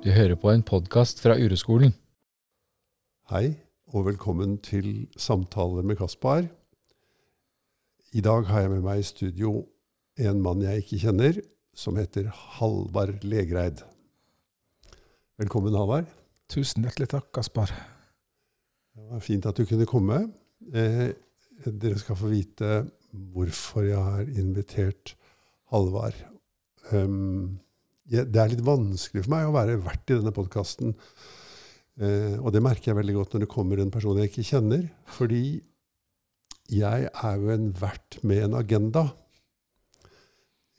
Du hører på en podkast fra Ureskolen. Hei, og velkommen til Samtaler med Kaspar. I dag har jeg med meg i studio en mann jeg ikke kjenner, som heter Halvard Legreid. Velkommen, Halvard. Tusen hjertelig takk, Kaspar. Det var fint at du kunne komme. Eh, dere skal få vite hvorfor jeg har invitert Halvard. Um, det er litt vanskelig for meg å være vert i denne podkasten. Eh, og det merker jeg veldig godt når det kommer en person jeg ikke kjenner. Fordi jeg er jo en vert med en agenda.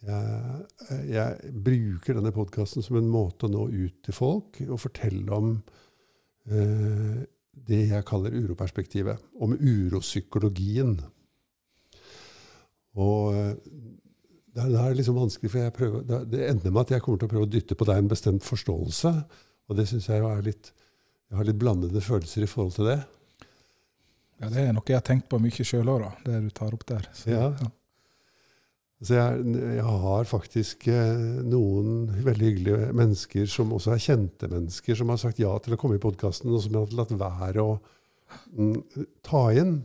Jeg, jeg bruker denne podkasten som en måte å nå ut til folk og fortelle om eh, det jeg kaller uroperspektivet. Om uropsykologien. Og eh, det er, det er liksom vanskelig, for prøver, det, det, ender med at jeg kommer til å prøve å dytte på deg en bestemt forståelse. Og det syns jeg jo er litt Jeg har litt blandede følelser i forhold til det. Ja, det er noe jeg har tenkt på mye sjøl òg, det du tar opp der. Så, ja. ja. Så jeg, jeg, har faktisk eh, noen veldig hyggelige mennesker som også er kjente mennesker, som har sagt ja til å komme i podkasten, og som har latt være å mm, ta inn.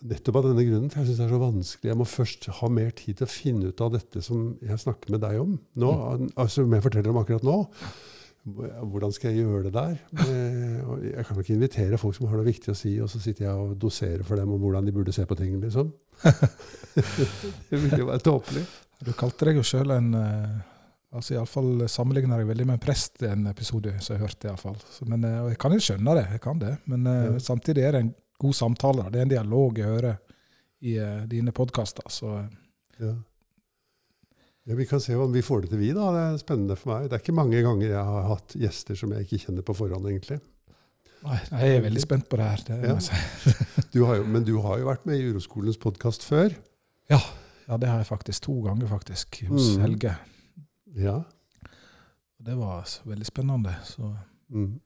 Nettopp av denne grunnen, for jeg syns det er så vanskelig. Jeg må først ha mer tid til å finne ut av dette som jeg snakker med deg om nå, mm. altså som jeg forteller om akkurat nå. Hvordan skal jeg gjøre det der? Eh, jeg kan ikke invitere folk som har noe viktig å si, og så sitter jeg og doserer for dem om hvordan de burde se på ting. liksom. det ville jo være tåpelig. Du kalte deg jo sjøl en eh, altså Iallfall sammenligna jeg veldig med en prest i en episode som jeg hørte. I alle fall. Så, men, eh, og jeg kan jo skjønne det, jeg kan det. men ja. samtidig er det en god samtale. Det er en dialog jeg hører i uh, dine podkaster. Uh. ja. ja. Vi kan se om vi får det til, vi. da. Det er spennende for meg. Det er ikke mange ganger jeg har hatt gjester som jeg ikke kjenner på forhånd, egentlig. Nei, jeg er veldig spent på det her. Det ja. si. du jo, men du har jo vært med i Uroskolens podkast før? Ja. ja. det har jeg faktisk. To ganger, faktisk, hos mm. Helge. Ja. Det var veldig spennende. Så. Mm.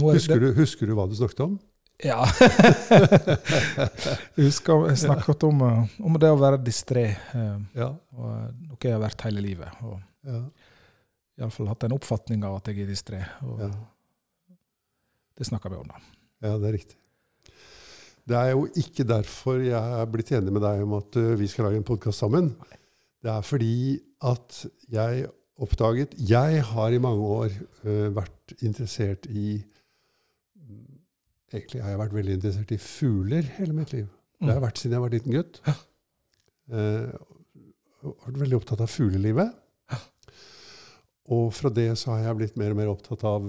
Husker, du, husker, du, hva du snakket om? Ja. jeg husker jeg snakket om, eh, om det å være distré. Eh, ja. Og eh, noe jeg har vært hele livet. Og ja. iallfall hatt en oppfatning av at jeg er distré. Og ja. det snakker vi om, da. Ja, det er riktig. Det er jo ikke derfor jeg er blitt enig med deg om at vi skal lage en podkast sammen. Det er fordi at jeg oppdaget Jeg har i mange år uh, vært interessert i Egentlig har jeg vært veldig interessert i fugler hele mitt liv. Det har jeg vært siden jeg var liten gutt. Ja. Uh, vært veldig opptatt av fuglelivet. Ja. Og fra det så har jeg blitt mer og mer opptatt av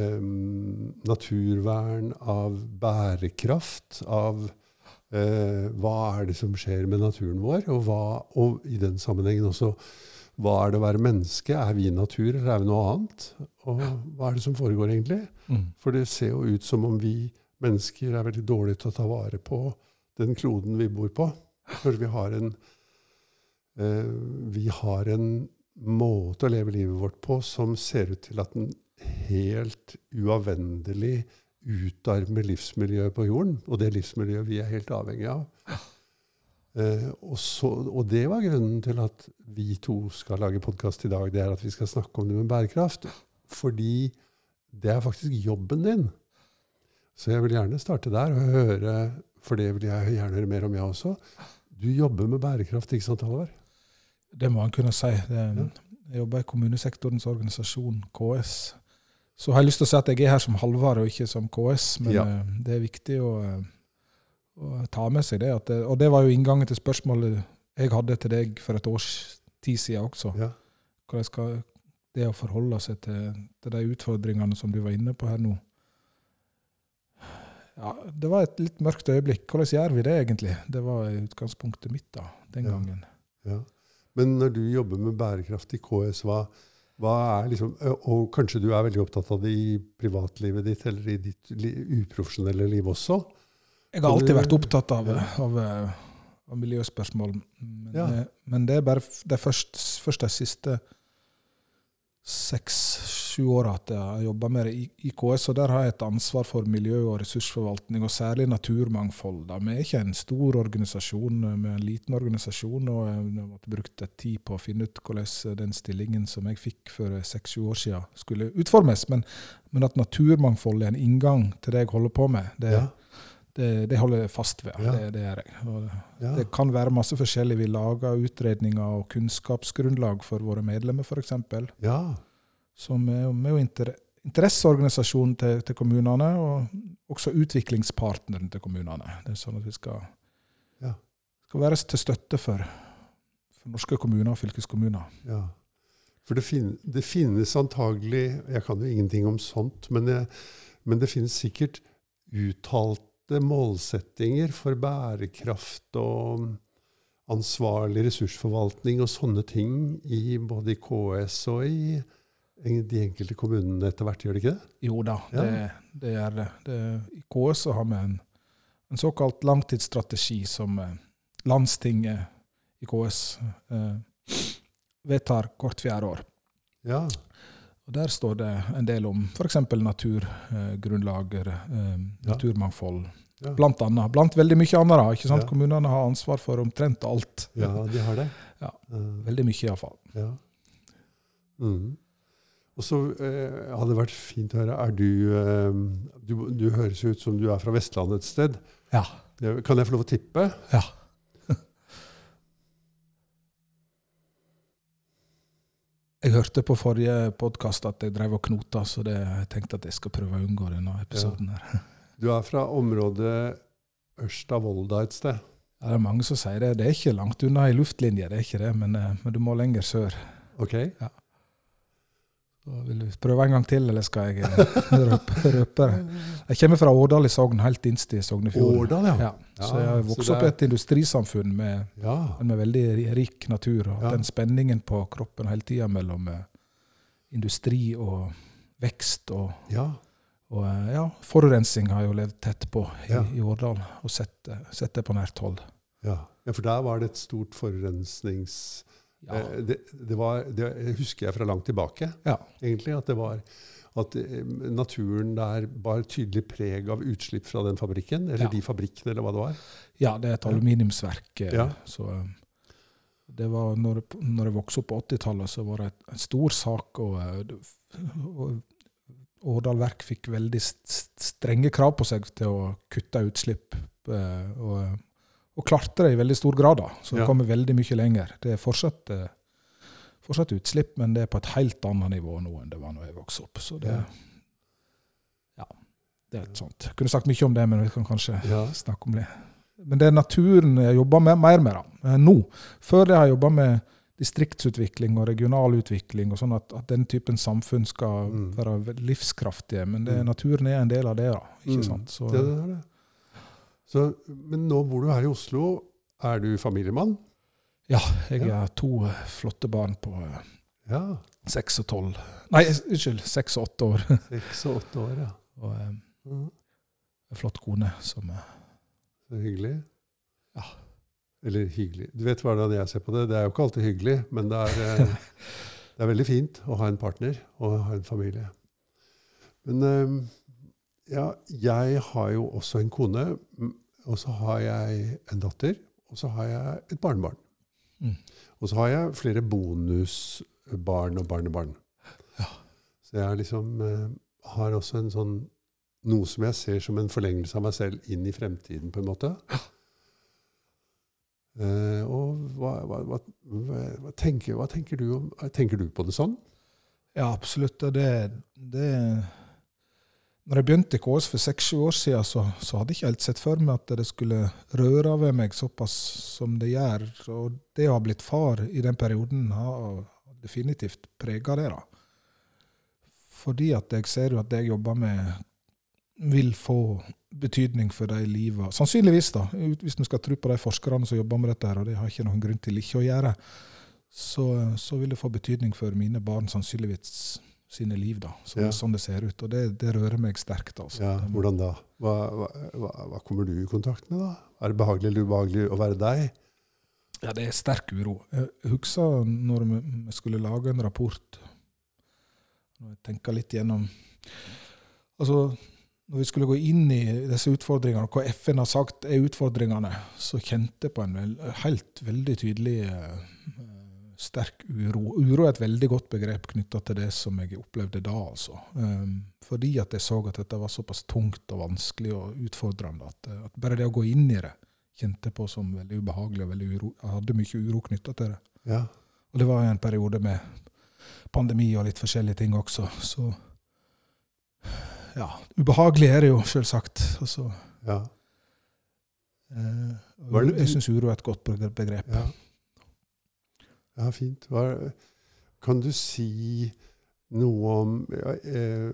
um, naturvern, av bærekraft, av uh, hva er det som skjer med naturen vår, og, hva, og i den sammenhengen også hva er det å være menneske? Er vi natur, eller er vi noe annet? Og hva er det som foregår, egentlig? Mm. For det ser jo ut som om vi mennesker er veldig dårlige til å ta vare på den kloden vi bor på. For vi har en, eh, vi har en måte å leve livet vårt på som ser ut til at den helt uavvendelig utarmer livsmiljøet på jorden, og det livsmiljøet vi er helt avhengig av. Uh, og, så, og, det var grunnen til at vi to skal lage podkast i dag. Det er at vi skal snakke om det med bærekraft. Fordi det er faktisk jobben din. Så jeg vil gjerne starte der og høre, for det vil jeg gjerne høre mer om, jeg også. Du jobber med bærekraft, ikke sant, Halvard? Det må en kunne si. Jeg jobber i kommunesektorens organisasjon, KS. Så har jeg lyst til å si at jeg er her som Halvard og ikke som KS, men ja. Eh, det er viktig å eh, ta med seg det, det, Og det var jo inngangen til spørsmålet jeg hadde til deg for et års tid siden også. Ja. Hvordan skal det å forholde seg til, til, de utfordringene som du var inne på her nå ja, Det var et litt mørkt øyeblikk. Hvordan gjør vi det egentlig? Det var utgangspunktet mitt da, den ja. gangen. Ja. Men når du jobber med bærekraft i KS, hva, hva er liksom, og kanskje du er veldig opptatt av det i privatlivet ditt eller i ditt uprofesjonelle liv også? Jeg har alltid vært opptatt av, av, av miljøspørsmål. Men, ja. men, det er bare det først, først de siste seks, sju åra at jeg har jobba med det i, KS, og der har jeg et ansvar for miljø- og ressursforvaltning, og særlig naturmangfold. Da. Vi er ikke en stor organisasjon, vi er en liten organisasjon, og jeg måtte brukt tid på å finne ut hvordan den stillingen som jeg fikk for seks-sju år siden, skulle utformes. Men, men, at naturmangfold er en inngang til det jeg holder på med, det, Ja. Det, det holder jeg fast ved. Ja. Det, det er jeg. Ja. det kan være masse forskjellig. Vi lager utredninger og kunnskapsgrunnlag for våre medlemmer, f.eks ja. som er, jo inter, interesseorganisasjonen til, til kommunene, og også utviklingspartneren til kommunene. Det er sånn at vi skal, Ja. skal være til støtte for, for norske kommuner og fylkeskommuner. Ja. For det, fin det finnes antagelig Jeg kan jo ingenting om sånt, men det, men det finnes sikkert uttalte målsettinger for bærekraft og ansvarlig ressursforvaltning og sånne ting i både i KS og i de enkelte kommunene etter hvert, gjør det ikke det? Jo da, Ja. det, det er det. det. I KS har vi en, en såkalt langtidsstrategi som eh, landstinget i KS eh, vedtar hvert fjerde år. Ja. Og Der står det en del om f.eks. naturgrunnlager, eh, naturmangfold. Ja. Blant annet. Blant veldig mye annet. ikke sant? Ja. Kommunene har ansvar for omtrent alt. ja, de har det. Ja. Veldig mye, iallfall. Ja. Mm. Og så eh, hadde det vært fint å høre Er du, eh, du Du høres ut som du er fra Vestlandet et sted. Ja. Det- Kan jeg få lov å tippe? ja. Jeg hørte på forrige podkast at jeg drev og knota, så det, jeg tenkte at jeg skal prøve å unngå denne episoden. her. Du er fra området Ørsta-Volda et sted. Ja, det er mange som sier det. Det er ikke langt unna i luftlinje, det er ikke det, men, eh, men du må lenger sør. Ok? Vil du prøve en gang til, eller skal jeg eh, røpe, røpe det? Jeg kommer fra Årdal i Sogn, helt innst i Sognefjorden. Årdal, ja. Ja, så jeg har vokst opp i et industrisamfunn med, Ja. med veldig rik natur. Og den spenningen på kroppen hele tida mellom eh, industri og vekst og, ja. og eh, ja, forurensning har jeg jo levd tett på i, i Årdal, og sett, sett det på nært hold. Ja. ja, for der var det et stort forurensnings... Ja. Eh, Det, det var, det husker jeg fra langt tilbake, Ja. egentlig. At det var at eh, naturen der bar tydelig preg av utslipp fra den fabrikken, eller Ja. de fabrikkene, eller hva det var. Ja, det er et aluminiumsverk. eh, Ja. Så det var når, når jeg vokste opp på 80-tallet, så var det en stor sak. Og, og Årdal Verk fikk veldig st- st- strenge krav på seg til å kutte utslipp. Og, og klarte det i veldig stor grad, da. Så det Ja. kommer veldig mye lenger. Det er fortsatt, eh, fortsatt utslipp, men det er på et helt annet nivå nå enn det var når jeg vokste opp. Så det, Ja. det er et sånt. Jeg kunne sagt mye om det, men vi kan kanskje Ja. snakke om det. Men det er naturen jeg jobber med, mer med da, eh, nå. Før det har jeg jobba med distriktsutvikling og regional utvikling, og sånn at, at den typen samfunn skal Mm. være livskraftige. Men det, Mm. naturen er en del av det. da, ikke Mm. sant? Så, Det er det. Så, men nå bor du her i Oslo. Er du familiemann? ja, jeg Ja. har to eh, flotte barn på eh, Ja. seks og tolv Nei, unnskyld, seks og åtte år. Seks og åtte år, ja. Og um, en flott kone som Så hyggelig. Ja. Eller hyggelig. Du vet hvordan jeg ser på det. Det er jo ikke alltid hyggelig, men det er, det er veldig fint å ha en partner og ha en familie. Men eh, ja, jeg har jo også en kone, og så har jeg en datter, og så har jeg et barnebarn. Mm. Og så har jeg flere bonusbarn og barnebarn. Ja. Så jeg liksom eh, har også en sånn noe som jeg ser som en forlengelse av meg selv inn i fremtiden, på en måte. Eh, og hva, hva, hva, hva, hva, tenker, hva tenker, du om, tenker du på det sånn? Ja, absolutt. og Det, det Når jeg begynte i KS for seks-sju år siden, så, så hadde jeg ikke helt sett for meg at det skulle røre ved meg såpass som det gjør. Og det å ha blitt far i den perioden har definitivt prega det. da. Fordi at jeg ser jo at det jeg jobber med, vil få betydning for de liva. Sannsynligvis, da, hvis vi skal tro på de forskerne som jobber med dette, her, og det har ikke noen grunn til ikke å gjøre, så, så vil det få betydning for mine barn sannsynligvis sine liv, da. Så, Ja. Sånn det ser ut. Og det, det rører meg sterkt. altså. Ja, hvordan da? Hva, hva, hva, kommer du i kontakt med, da? Er det behagelig eller ubehagelig å være deg? Ja, det er sterk uro. Jeg husker når vi skulle lage en rapport, Når jeg tenker litt gjennom Altså, når vi skulle gå inn i disse utfordringene, og hva FN har sagt er utfordringene, så kjente jeg på en helt veldig tydelig eh, sterk uro. Uro er et veldig godt begrep knytta til det som jeg opplevde da. altså. Um, fordi at jeg så at dette var såpass tungt og vanskelig og utfordrende at, at bare det å gå inn i det kjente på som veldig ubehagelig og veldig uro. Jeg hadde mye uro knytta til det. Ja. Og det var en periode med pandemi og litt forskjellige ting også. Så ja, ubehagelig er det jo, selvsagt. Altså, ja. eh, jeg syns uro er et godt begrep. Ja, ja fint. Hva, kan du si noe om ja, eh,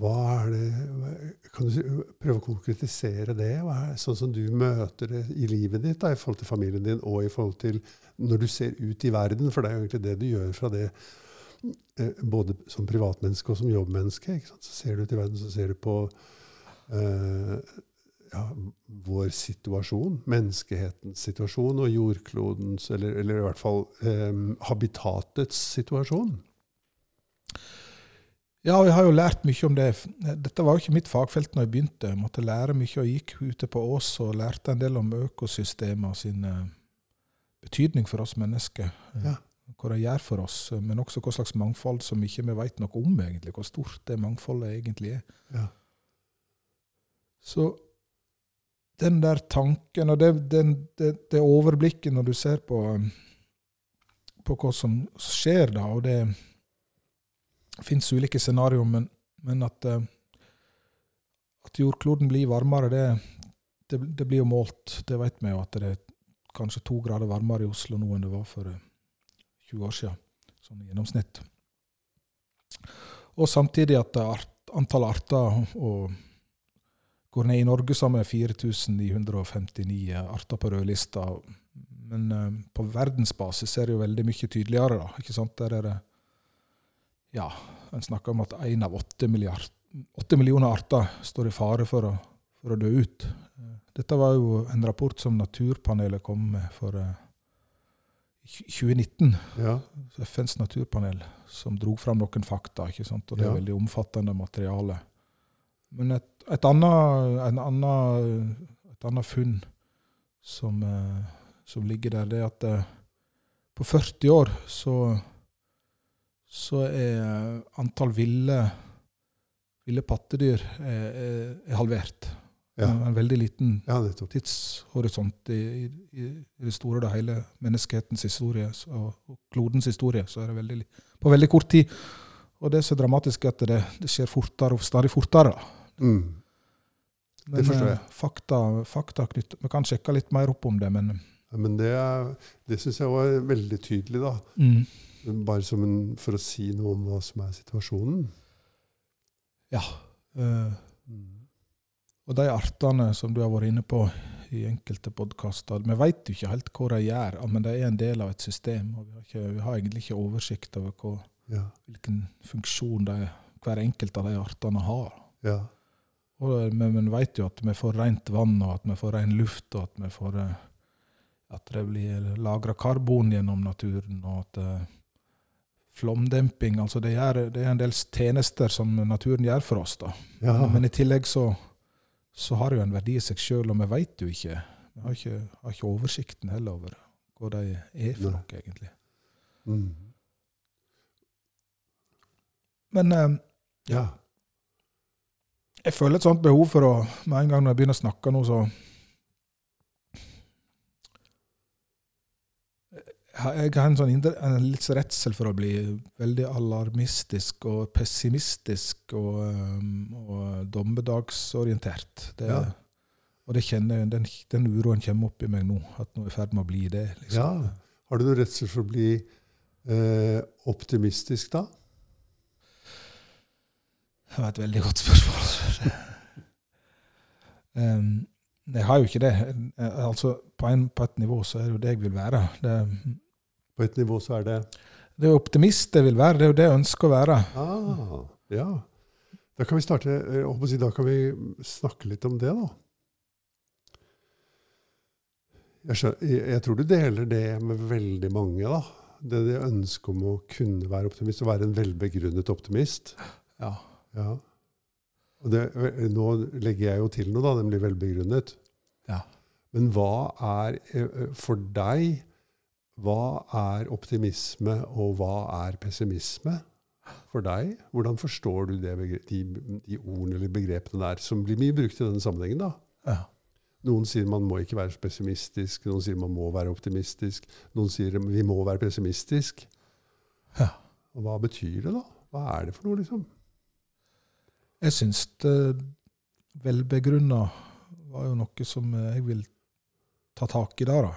Hva er det Kan du prøve å konkretisere det? Hva er, sånn som du møter det i livet ditt, da, i forhold til familien din, og i forhold til når du ser ut i verden, for det er jo egentlig det du gjør fra det eh, både som privatmenneske og som jobbmenneske. Ikke sant? Så ser du ut i verden, så ser du på eh, ja, vår situasjon, menneskehetens situasjon, og jordklodens, eller, eller i hvert fall eh, habitatets situasjon. Ja, jeg har jo lært mye om det. Dette var jo ikke mitt fagfelt når jeg begynte. Jeg måtte lære mye og gikk ute på Ås og lærte en del om økosystemer sin eh, betydning for oss mennesker. Eh, Ja. Hva de gjør for oss, men også hva slags mangfold som ikke vi vet noe om, egentlig. Hvor stort det mangfoldet egentlig er. Ja. Så den der tanken, og det, den, det, det overblikket når du ser på, på hva som skjer da, og det fins ulike scenarioer, men, men at, uh, at jordkloden blir varmere, det, det, det blir jo målt. Det vet vi jo at det er kanskje to grader varmere i Oslo nå enn det var for uh, 20 år siden, sånn i gjennomsnitt. Og samtidig at art, antall arter og går ned i Norge, så har vi 4959 arter på rødlista. Men uh, på verdensbasis er det jo veldig mye tydeligere. da, ikke sant? Der er det Ja, en snakker om at én av åtte, millioner arter står i fare for å, for å dø ut. Eh, Dette var jo en rapport som Naturpanelet kom med for uh, 2019. Ja. FNs naturpanel, som dro fram noen fakta. ikke sant? Og det er Ja. veldig omfattende materiale. Men et, et, annet, funn som, eh, som ligger der, det er at eh, på 40 år så, så er antall ville, ville pattedyr er, er, er halvert. Ja. En veldig liten ja, tidshorisont i, i, i det store og hele menneskehetens historie og, og klodens historie, så er det veldig, på veldig kort tid. Og det er så dramatisk at det, det skjer fortere og stadig fortere. Mm. Men, forstår jeg. eh, Fakta, fakta knytt, Vi kan sjekke litt mer opp om det, men Ja, Men det, det syns jeg var veldig tydelig, da. mm, Bare som en, for å si noe om hva som er situasjonen. ja. Mm. og de artene som du har vært inne på i enkelte podkaster Vi vet jo ikke helt hva de gjør, men de er en del av et system. og Vi har, ikke, vi har egentlig ikke oversikt over hva, Ja. hvilken funksjon de, hver enkelt av de artene har. Ja. Og, men vi vet jo at vi får rent vann, og at vi får ren luft, og at vi får eh, at det blir lagra karbon gjennom naturen, og at eh, flomdemping altså det, gjør, det er en del tjenester som naturen gjør for oss. da. ja. Men i tillegg så, så har det jo en verdi i seg sjøl, og vi vet jo ikke Vi har ikke, har ikke oversikten heller over hva de er for noe, egentlig. Mm. Men eh, ja. Jeg føler et sånt behov for å Med en gang når jeg begynner å snakke nå, så Jeg har en, sånn en litt så redsel for å bli veldig alarmistisk og pessimistisk og, um, og dommedagsorientert. Det, Ja. Og det kjenner, den, den uroen kommer opp i meg nå, at nå er i ferd med å bli det. Liksom. ja. Har du noen redsel for å bli eh, optimistisk, da? Det var et veldig godt spørsmål. um, jeg har jo ikke det. Altså, på, en, på et nivå så er det jo det jeg vil være. Det, På et nivå så er det det er optimist jeg vil være. Det er jo det jeg ønsker å være. Ah, ja. Da kan vi starte eh, si, Da kan vi snakke litt om det, da. Jeg, skjønner, jeg tror du deler det med veldig mange, da. Det, det ønsket om å kunne være optimist, og være en velbegrunnet optimist. Ja. Ja. Det, nå legger jeg jo til noe, da. Den blir velbegrunnet. Ja. Men hva er eh, for deg Hva er optimisme, og hva er pessimisme for deg? Hvordan forstår du det, de, de ordene eller begrepene der, som blir mye brukt i denne sammenhengen? da? Ja. Noen sier man må ikke være pessimistisk, noen sier man må være optimistisk, noen sier vi må være pessimistisk. Ja. Og hva betyr det, da? Hva er det for noe, liksom? Jeg syns det velbegrunna var jo noe som jeg vil ta tak i der, da.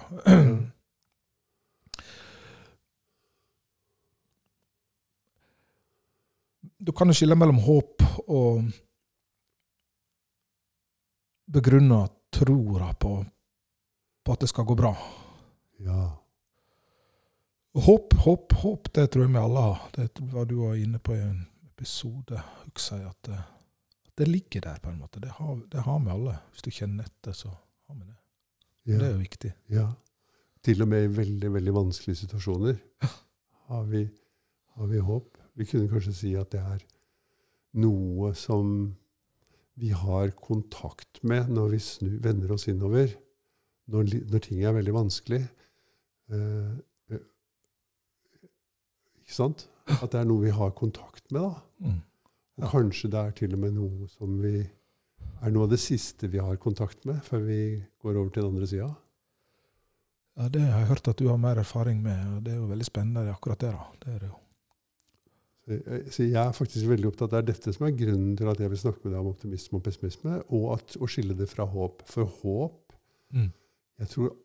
Du kan jo skille mellom håp og begrunna troa på, på at det skal gå bra. Ja. Håp, håp, håp, det tror jeg vi alle har. Det var du var inne på i en episode, husker jeg, at det, ligger der, på en måte. Det har, det har vi alle. Hvis du kjenner etter, så har vi det. ja. Det er jo viktig. Ja. Til og med i veldig, veldig vanskelige situasjoner har vi, har vi håp. Vi kunne kanskje si at det er noe som vi har kontakt med når vi snu, vender oss innover. Når, når ting er veldig vanskelig. Eh, eh, ikke sant? At det er noe vi har kontakt med. da. Mm. Og kanskje det er til og med noe som vi er noe av det siste vi har kontakt med før vi går over til den andre sida. Ja, Det har jeg hørt at du har mer erfaring med, og det er jo veldig spennende akkurat det. da. Det er det jo. Så jeg- er faktisk veldig opptatt er dette som er grunnen til at jeg vil snakke med deg om optimisme og pessimisme, og at, å skille det fra håp. For håp Mm. jeg tror,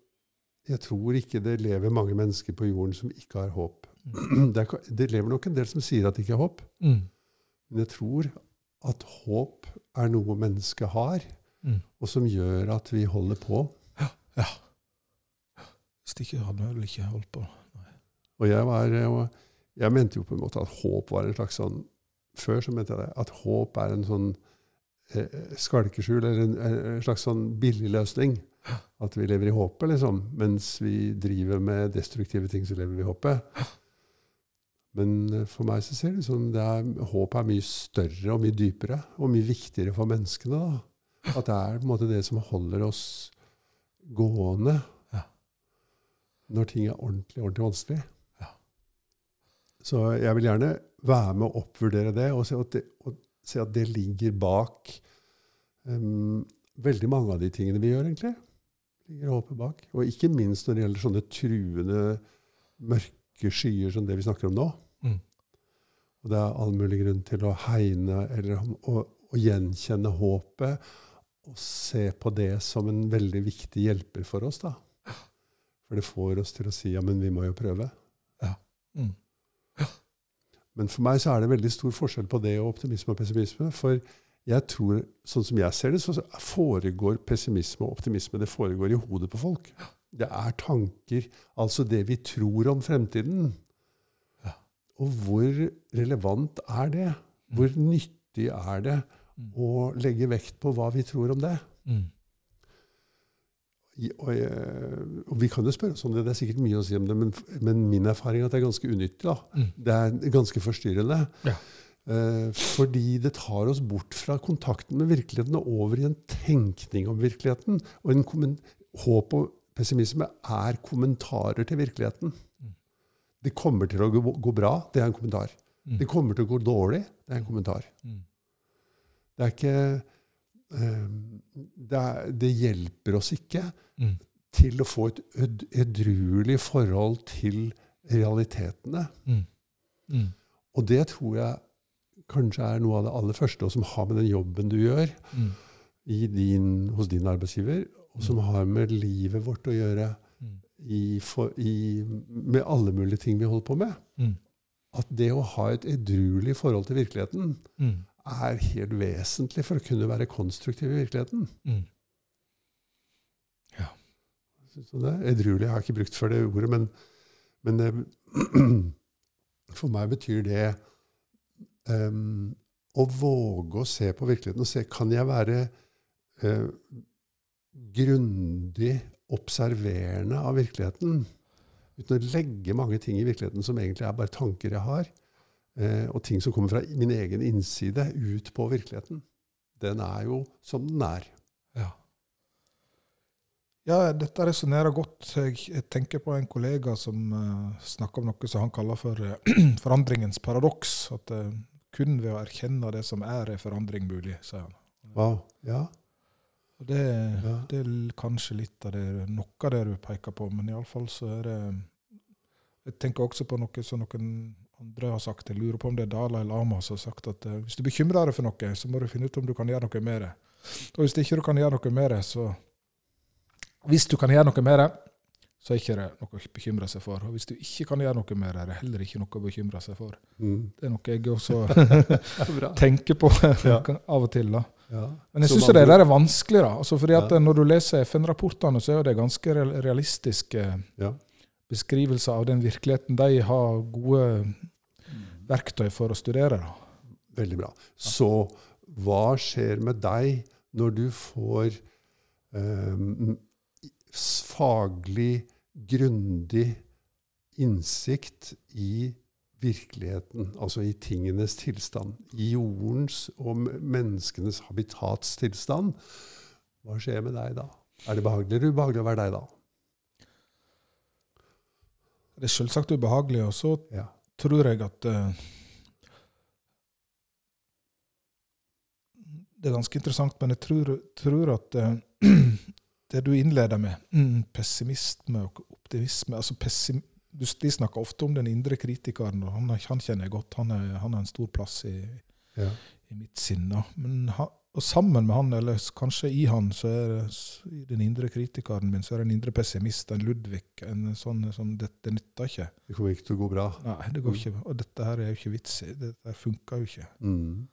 jeg tror ikke det lever mange mennesker på jorden som ikke har håp. Det, er, det lever nok en del som sier at det ikke er håp, Mm. Men jeg tror at håp er noe mennesket har, Mm. og som gjør at vi holder på. Ja. Hvis ikke hadde vi vel ikke holdt på. Og jeg, var, jeg, jeg mente jo på en måte at håp var en slags sånn Før så mente jeg det, at håp er en sånn eh, skalkeskjul, eller en, en slags sånn billig løsning. At vi lever i håpet, liksom. Mens vi driver med destruktive ting, så lever vi i håpet. Men eh, for meg så ser det ut som det er, håpet er mye større og mye dypere, og mye viktigere for menneskene. da. At det er på en måte det som holder oss gående Ja. når ting er ordentlig, ordentlig vanskelig. Ja. Så jeg vil gjerne være med å oppvurdere det, og se at det, se at det ligger bak um, veldig mange av de tingene vi gjør, egentlig. Ligger håpet bak. Og ikke minst når det gjelder sånne truende, mørke skyer som det vi snakker om nå. Mm. Og det er all mulig grunn til å hegne eller å, å gjenkjenne håpet og se på det som en veldig viktig hjelper for oss. da. For det får oss til å si ja, men vi må jo prøve. Mm. Men for meg så er det veldig stor forskjell på det og optimisme og pessimisme. For jeg tror, sånn som jeg ser det, så foregår pessimisme og optimisme det foregår i hodet på folk. Det er tanker, altså det vi tror om fremtiden. Ja. Og hvor relevant er det? Hvor nyttig er det Mm. å legge vekt på hva vi tror om det? Mm. I- Og, jeg, og vi kan jo spørre oss om det, det er sikkert mye å si om det, men, men min erfaring er at det er ganske unyttig. da. Mm. Det er ganske forstyrrende. Ja. Eh, fordi det tar oss bort fra kontakten med virkeligheten og over i en tenkning om virkeligheten. Og en håp og pessimisme er kommentarer til virkeligheten. Mm. Det kommer til å gå, bra, det er en kommentar. Mm. Det kommer til å gå dårlig, det er en kommentar. Mm. Det er ikke eh, det, er, det hjelper oss ikke Mm. til å få et edruelig forhold til realitetene. Mm. Mm. Og det tror jeg kanskje er noe av det aller første, og som har med den jobben du gjør i din, hos din arbeidsgiver, og som har med livet vårt å gjøre Mm. i, for, i, med alle mulige ting vi holder på med. Mm. At det å ha et edruelig forhold til virkeligheten Mm. er helt vesentlig for å kunne være konstruktiv i virkeligheten. Mm. Det? Edruelig har jeg ikke brukt før det ordet, men, men det, for meg betyr det um, å våge å se på virkeligheten og se kan jeg være eh, grundig observerende av virkeligheten. uten å legge mange ting i virkeligheten som egentlig er bare tanker jeg har, eh, og ting som kommer fra min egen innside, ut på virkeligheten. Den er jo som den er. Ja. Ja, dette resonnerer godt. Jeg, tenker på en kollega som eh, snakker om noe som han kaller for eh, forandringens paradoks. At uh, kun ved å erkjenne det som er, er forandring mulig, sier han. Wow. Ja. Og det, ja. det, er kanskje litt av det, noe av det du peker på, men iallfall så er det Jeg tenker også på noe som noen andre har sagt. Jeg lurer på om det er Dalai Lama som har sagt at hvis du bekymrer deg for noe, så må du finne ut om du kan gjøre noe med det. Og hvis ikke du kan gjøre noe med det, så hvis du kan gjøre noe med det, så er det ikke noe å bekymre seg for. Og hvis du ikke kan gjøre noe med det, er det heller ikke noe å bekymre seg for. Mm. Det er noe jeg også tenker på av og til. da. Ja. Men jeg syns det der er vanskelig. da. Altså fordi at ja. Når du leser FN-rapportene, så er det ganske realistiske ja. beskrivelser av den virkeligheten de har gode verktøy for å studere. da. Veldig bra. Så hva skjer med deg når du får eh, faglig, grundig innsikt i virkeligheten, altså i tingenes tilstand, i jordens og menneskenes habitatstilstand, hva skjer med deg da? Er det behagelig eller ubehagelig å være deg da? Det er selvsagt ubehagelig, og så ja. tror jeg at uh, Det er ganske interessant, men jeg tror, tror at uh, det du innleder med, mm, pessimisme og optimisme altså pessim, De snakker ofte om den indre kritikeren, og han, han kjenner jeg godt. Han, er, han har en stor plass i, ja. i mitt sinn. Men han, og sammen med han, eller kanskje i han, så er det, i den indre kritikeren min så er det en indre pessimist, en Ludvig. en sånn, sånn Dette nytter ikke. Det kommer ikke til å gå bra. Nei, det går mm. ikke. Og dette her er jo ikke vits i. Dette funker jo ikke. Mm.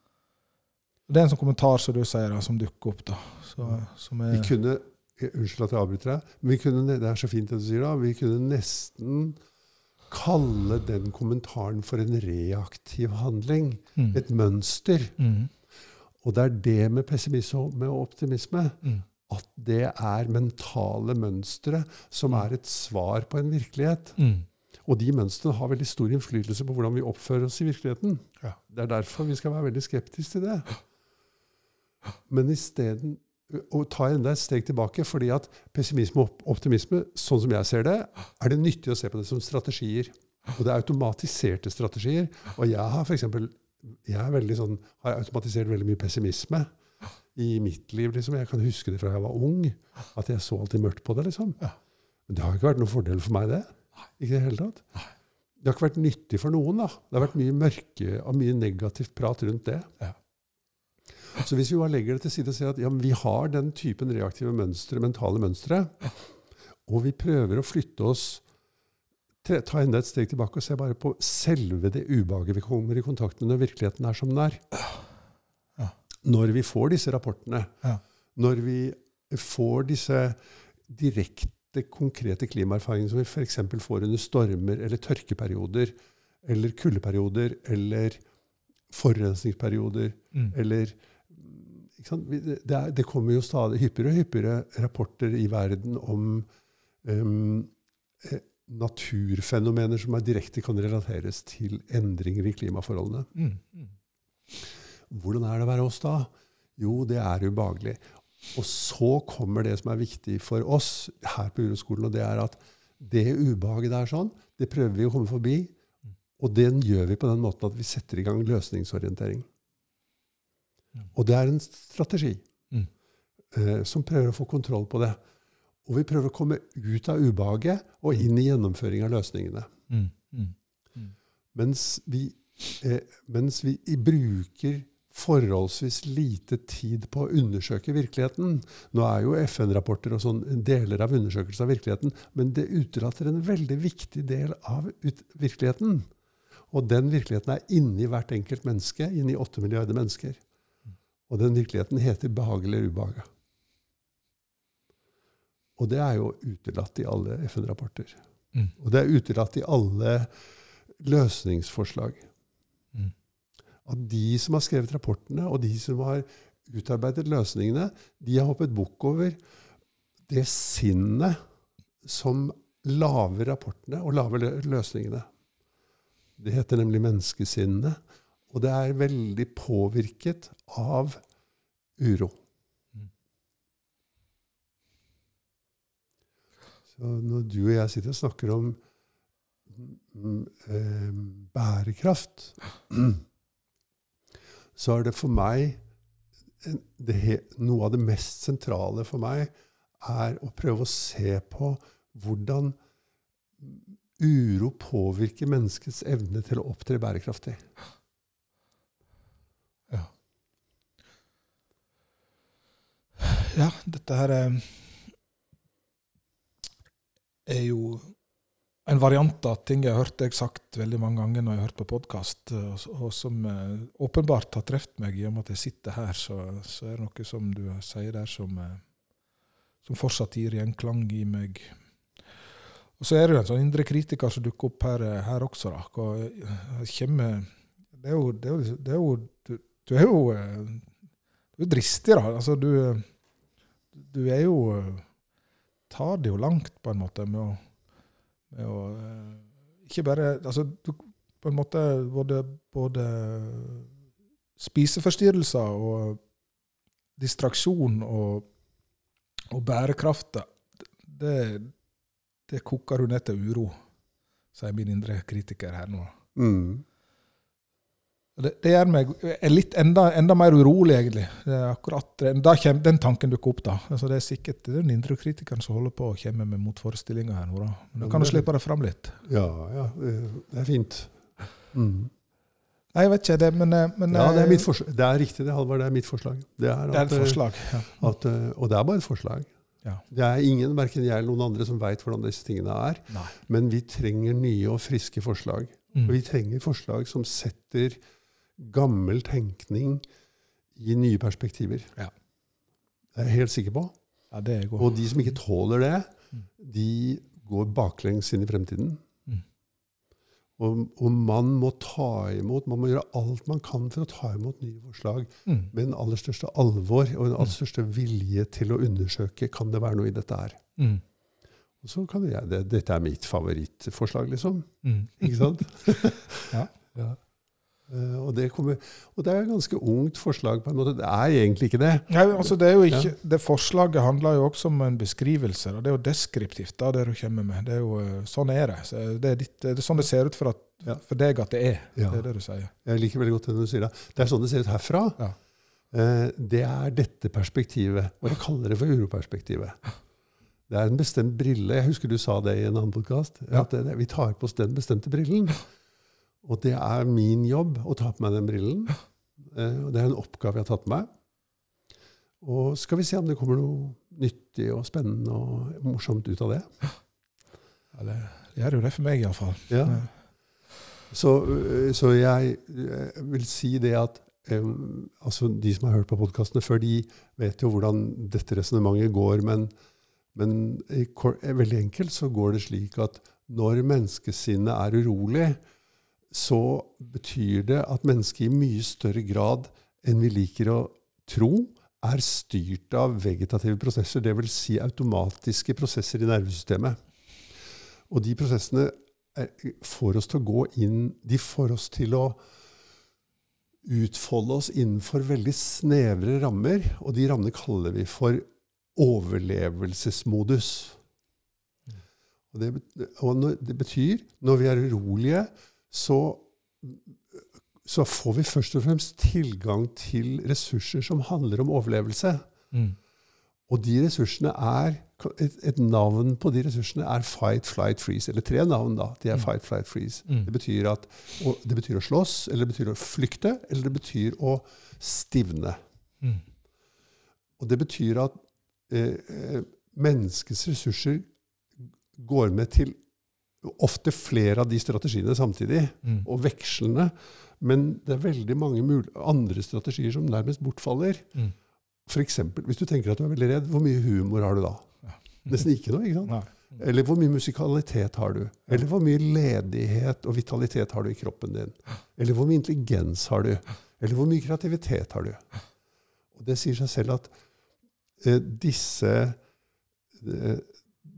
Det er en sånn kommentar som du sier, som dukker opp. da. Så, er, Vi kunne Unnskyld at jeg avbryter deg. Men kunne, det er så fint det du sier da. Vi kunne nesten kalle den kommentaren for en reaktiv handling. Mm. Et mønster. Mm. Og det er det med pessimisme og optimisme. Mm. At det er mentale mønstre som mm. er et svar på en virkelighet. Mm. Og de mønstrene har veldig stor innflytelse på hvordan vi oppfører oss i virkeligheten. Ja. Det er derfor vi skal være veldig skeptiske til det. Men isteden å ta enda et steg tilbake. fordi at pessimisme og optimisme, sånn som jeg ser det, er det nyttig å se på det som strategier. Og det er automatiserte strategier. Og jeg har for eksempel, jeg er sånn, har automatisert veldig mye pessimisme i mitt liv. liksom. Jeg kan huske det fra jeg var ung, at jeg så alltid mørkt på det. liksom. Men det har ikke vært noen fordel for meg, det. Ikke i det hele tatt. Det har ikke vært nyttig for noen. da. Det har vært mye mørke og mye negativt prat rundt det. Ja. Så hvis vi bare legger det til side og sier at ja, vi har den typen reaktive mønstre, mentale mønstre, og vi prøver å flytte oss Ta enda et steg tilbake og se bare på selve det ubehaget vi kommer i kontakt med når virkeligheten er som den er. Når vi får disse rapportene, når vi får disse direkte, konkrete klimaerfaringene som vi f.eks. får under stormer eller tørkeperioder eller kuldeperioder eller forurensningsperioder mm. eller det, er, det, kommer jo stadig hyppigere og hyppigere rapporter i verden om um, naturfenomener som er direkte kan relateres til endringer i klimaforholdene. Mm, mm. Hvordan er det å være oss da? Jo, det er ubehagelig. Og så kommer det som er viktig for oss her på Uroskolen, og det er at det ubehaget der sånn, det prøver vi å komme forbi. Mm. Og den gjør vi på den måten at vi setter i gang løsningsorientering. Og det er en strategi mm. eh, som prøver å få kontroll på det. Og vi prøver å komme ut av ubehaget og mm. inn i gjennomføring av løsningene. Mm. Mm. mm. Mens, vi, eh, mens, vi, bruker forholdsvis lite tid på å undersøke virkeligheten. Nå er jo FN-rapporter og sånn deler av undersøkelsen av virkeligheten, men det utelater en veldig viktig del av virkeligheten. Og den virkeligheten er inni hvert enkelt menneske, inni åtte milliarder mennesker. Og den virkeligheten heter behag eller ubehag. Og det er jo utelatt i alle FN-rapporter. Mm. Og det er utelatt i alle løsningsforslag. Mm. At de som har skrevet rapportene, og de som har utarbeidet løsningene, de har hoppet bukk over det sinnet som lager rapportene og lager løsningene. Det heter nemlig menneskesinnet. Og det er veldig påvirket av uro. Mm. Så når du og jeg sitter og snakker om mm, eh, bærekraft, så er det for meg det, Noe av det mest sentrale for meg er å prøve å se på hvordan uro påvirker menneskets evne til å opptre bærekraftig. Ja, dette her er, er jo en variant av ting jeg har hørt deg sagt veldig mange ganger når jeg har hørt på podkast, og, som eh, åpenbart har truffet meg i og med at jeg sitter her, så, så er det noe som du sier der som, eh, som fortsatt gir gjenklang i meg. Og så er det jo en sånn indre kritiker som dukker opp her, eh, her også, da. Kommer Det er jo, det er jo, det er jo du, du er jo du er dristig, da. Altså, du du er jo Tar det jo langt, på en måte, med å, med å eh, Ikke bare Altså, du på en måte både, både spiseforstyrrelser og distraksjon og, og bærekraft, det, det koker du ned til uro, sier min indre kritiker her nå. Mm. Det, det gjør meg litt enda, enda mer urolig, egentlig. Det er akkurat, kommer den tanken dukker opp. da. Altså Det er sikkert det er den indre kritikeren som holder på å komme med motforestillinger her nå. da. Men da kan du slippe det fram litt. Ja, ja. Det er fint. Mm. Nei, jeg vet ikke, det, men, eh, men Ja, det er, eh, det er riktig, det, Halvard. Det er mitt forslag. Det er det er et eh, forslag. Ja. At, og det er bare et forslag. Ja. Det er ingen, verken jeg eller noen andre, som veit hvordan disse tingene er. Nei. Men vi trenger nye og friske forslag. Mm. Og vi trenger forslag som setter gammel tenkning i nye perspektiver. Ja. Det er jeg helt sikker på. Ja, det. Og de som ikke tåler det, Mm. de går baklengs inn i fremtiden. Mm. Og, og man må ta imot, man må gjøre alt man kan for å ta imot nye forslag Mm. med den aller største alvor og den aller største vilje til å undersøke kan det være noe i dette her. Mm. Og så kan jeg, det, Dette er mitt favorittforslag, liksom. Mm. Ikke sant? Ja. Ja. Eh, og, det kommer, og det er et ganske ungt forslag, på en måte. Det er egentlig ikke det. Nei, altså det, er jo ikke, det forslaget handler jo også om en beskrivelse. og Det er jo deskriptivt, da, det du kommer med. Det er jo, eh, sånn er det. Så det, er ditt, det er sånn det ser ut for, at, Ja. for deg at det er. Ja. Det er det du sier. Jeg liker veldig godt det du sier. da. Det er sånn det ser ut herfra. Ja. Eh, det er dette perspektivet. Og jeg kaller det for uroperspektivet. Det er en bestemt brille. Jeg husker du sa det i en annen podkast. At vi tar på oss den bestemte brillen. Og det er min jobb å ta på meg den brillen. Eh, og det er en oppgave jeg har tatt på meg. Og skal vi se om det kommer noe nyttig og spennende og morsomt ut av det. Ja, det gjør jo det for meg, iallfall. Ja. Så, øh, så jeg øh, vil si det at um, altså De som har hørt på podkastene før, de vet jo hvordan dette resonnementet går. Men, men eh, veldig enkelt så går det slik at når menneskesinnet er urolig, så betyr det at mennesket i mye større grad enn vi liker å tro, er styrt av vegetative prosesser, dvs. Si automatiske prosesser i nervesystemet. Og de prosessene eh, får oss til å gå inn De får oss til å utfolde oss innenfor veldig snevre rammer, og de rammene kaller vi for overlevelsesmodus. Og det, og det betyr når vi er urolige, så, så får vi først og fremst tilgang til ressurser som handler om overlevelse. Mm. Og de ressursene er et, et navn på de ressursene er fight, flight, freeze. Eller tre navn, da. De er Mm. fight, flight, freeze. Mm. Det betyr, at, og det betyr å slåss, eller det betyr å flykte, eller det betyr å stivne. Mm. Og det betyr at eh, eh, menneskets ressurser går med til ofte flere av de strategiene samtidig, Mm. og vekslende. Men det er veldig mange andre strategier som nærmest bortfaller. Mm. For eksempel, hvis du tenker at du er veldig redd, hvor mye humor har du da? Ja. Nesten ikke noe. ikke sant? Nei. Eller hvor mye musikalitet har du? Eller hvor mye ledighet og vitalitet har du i kroppen din? Eller hvor mye intelligens har du? Eller hvor mye kreativitet har du? Og Det sier seg selv at eh, disse eh,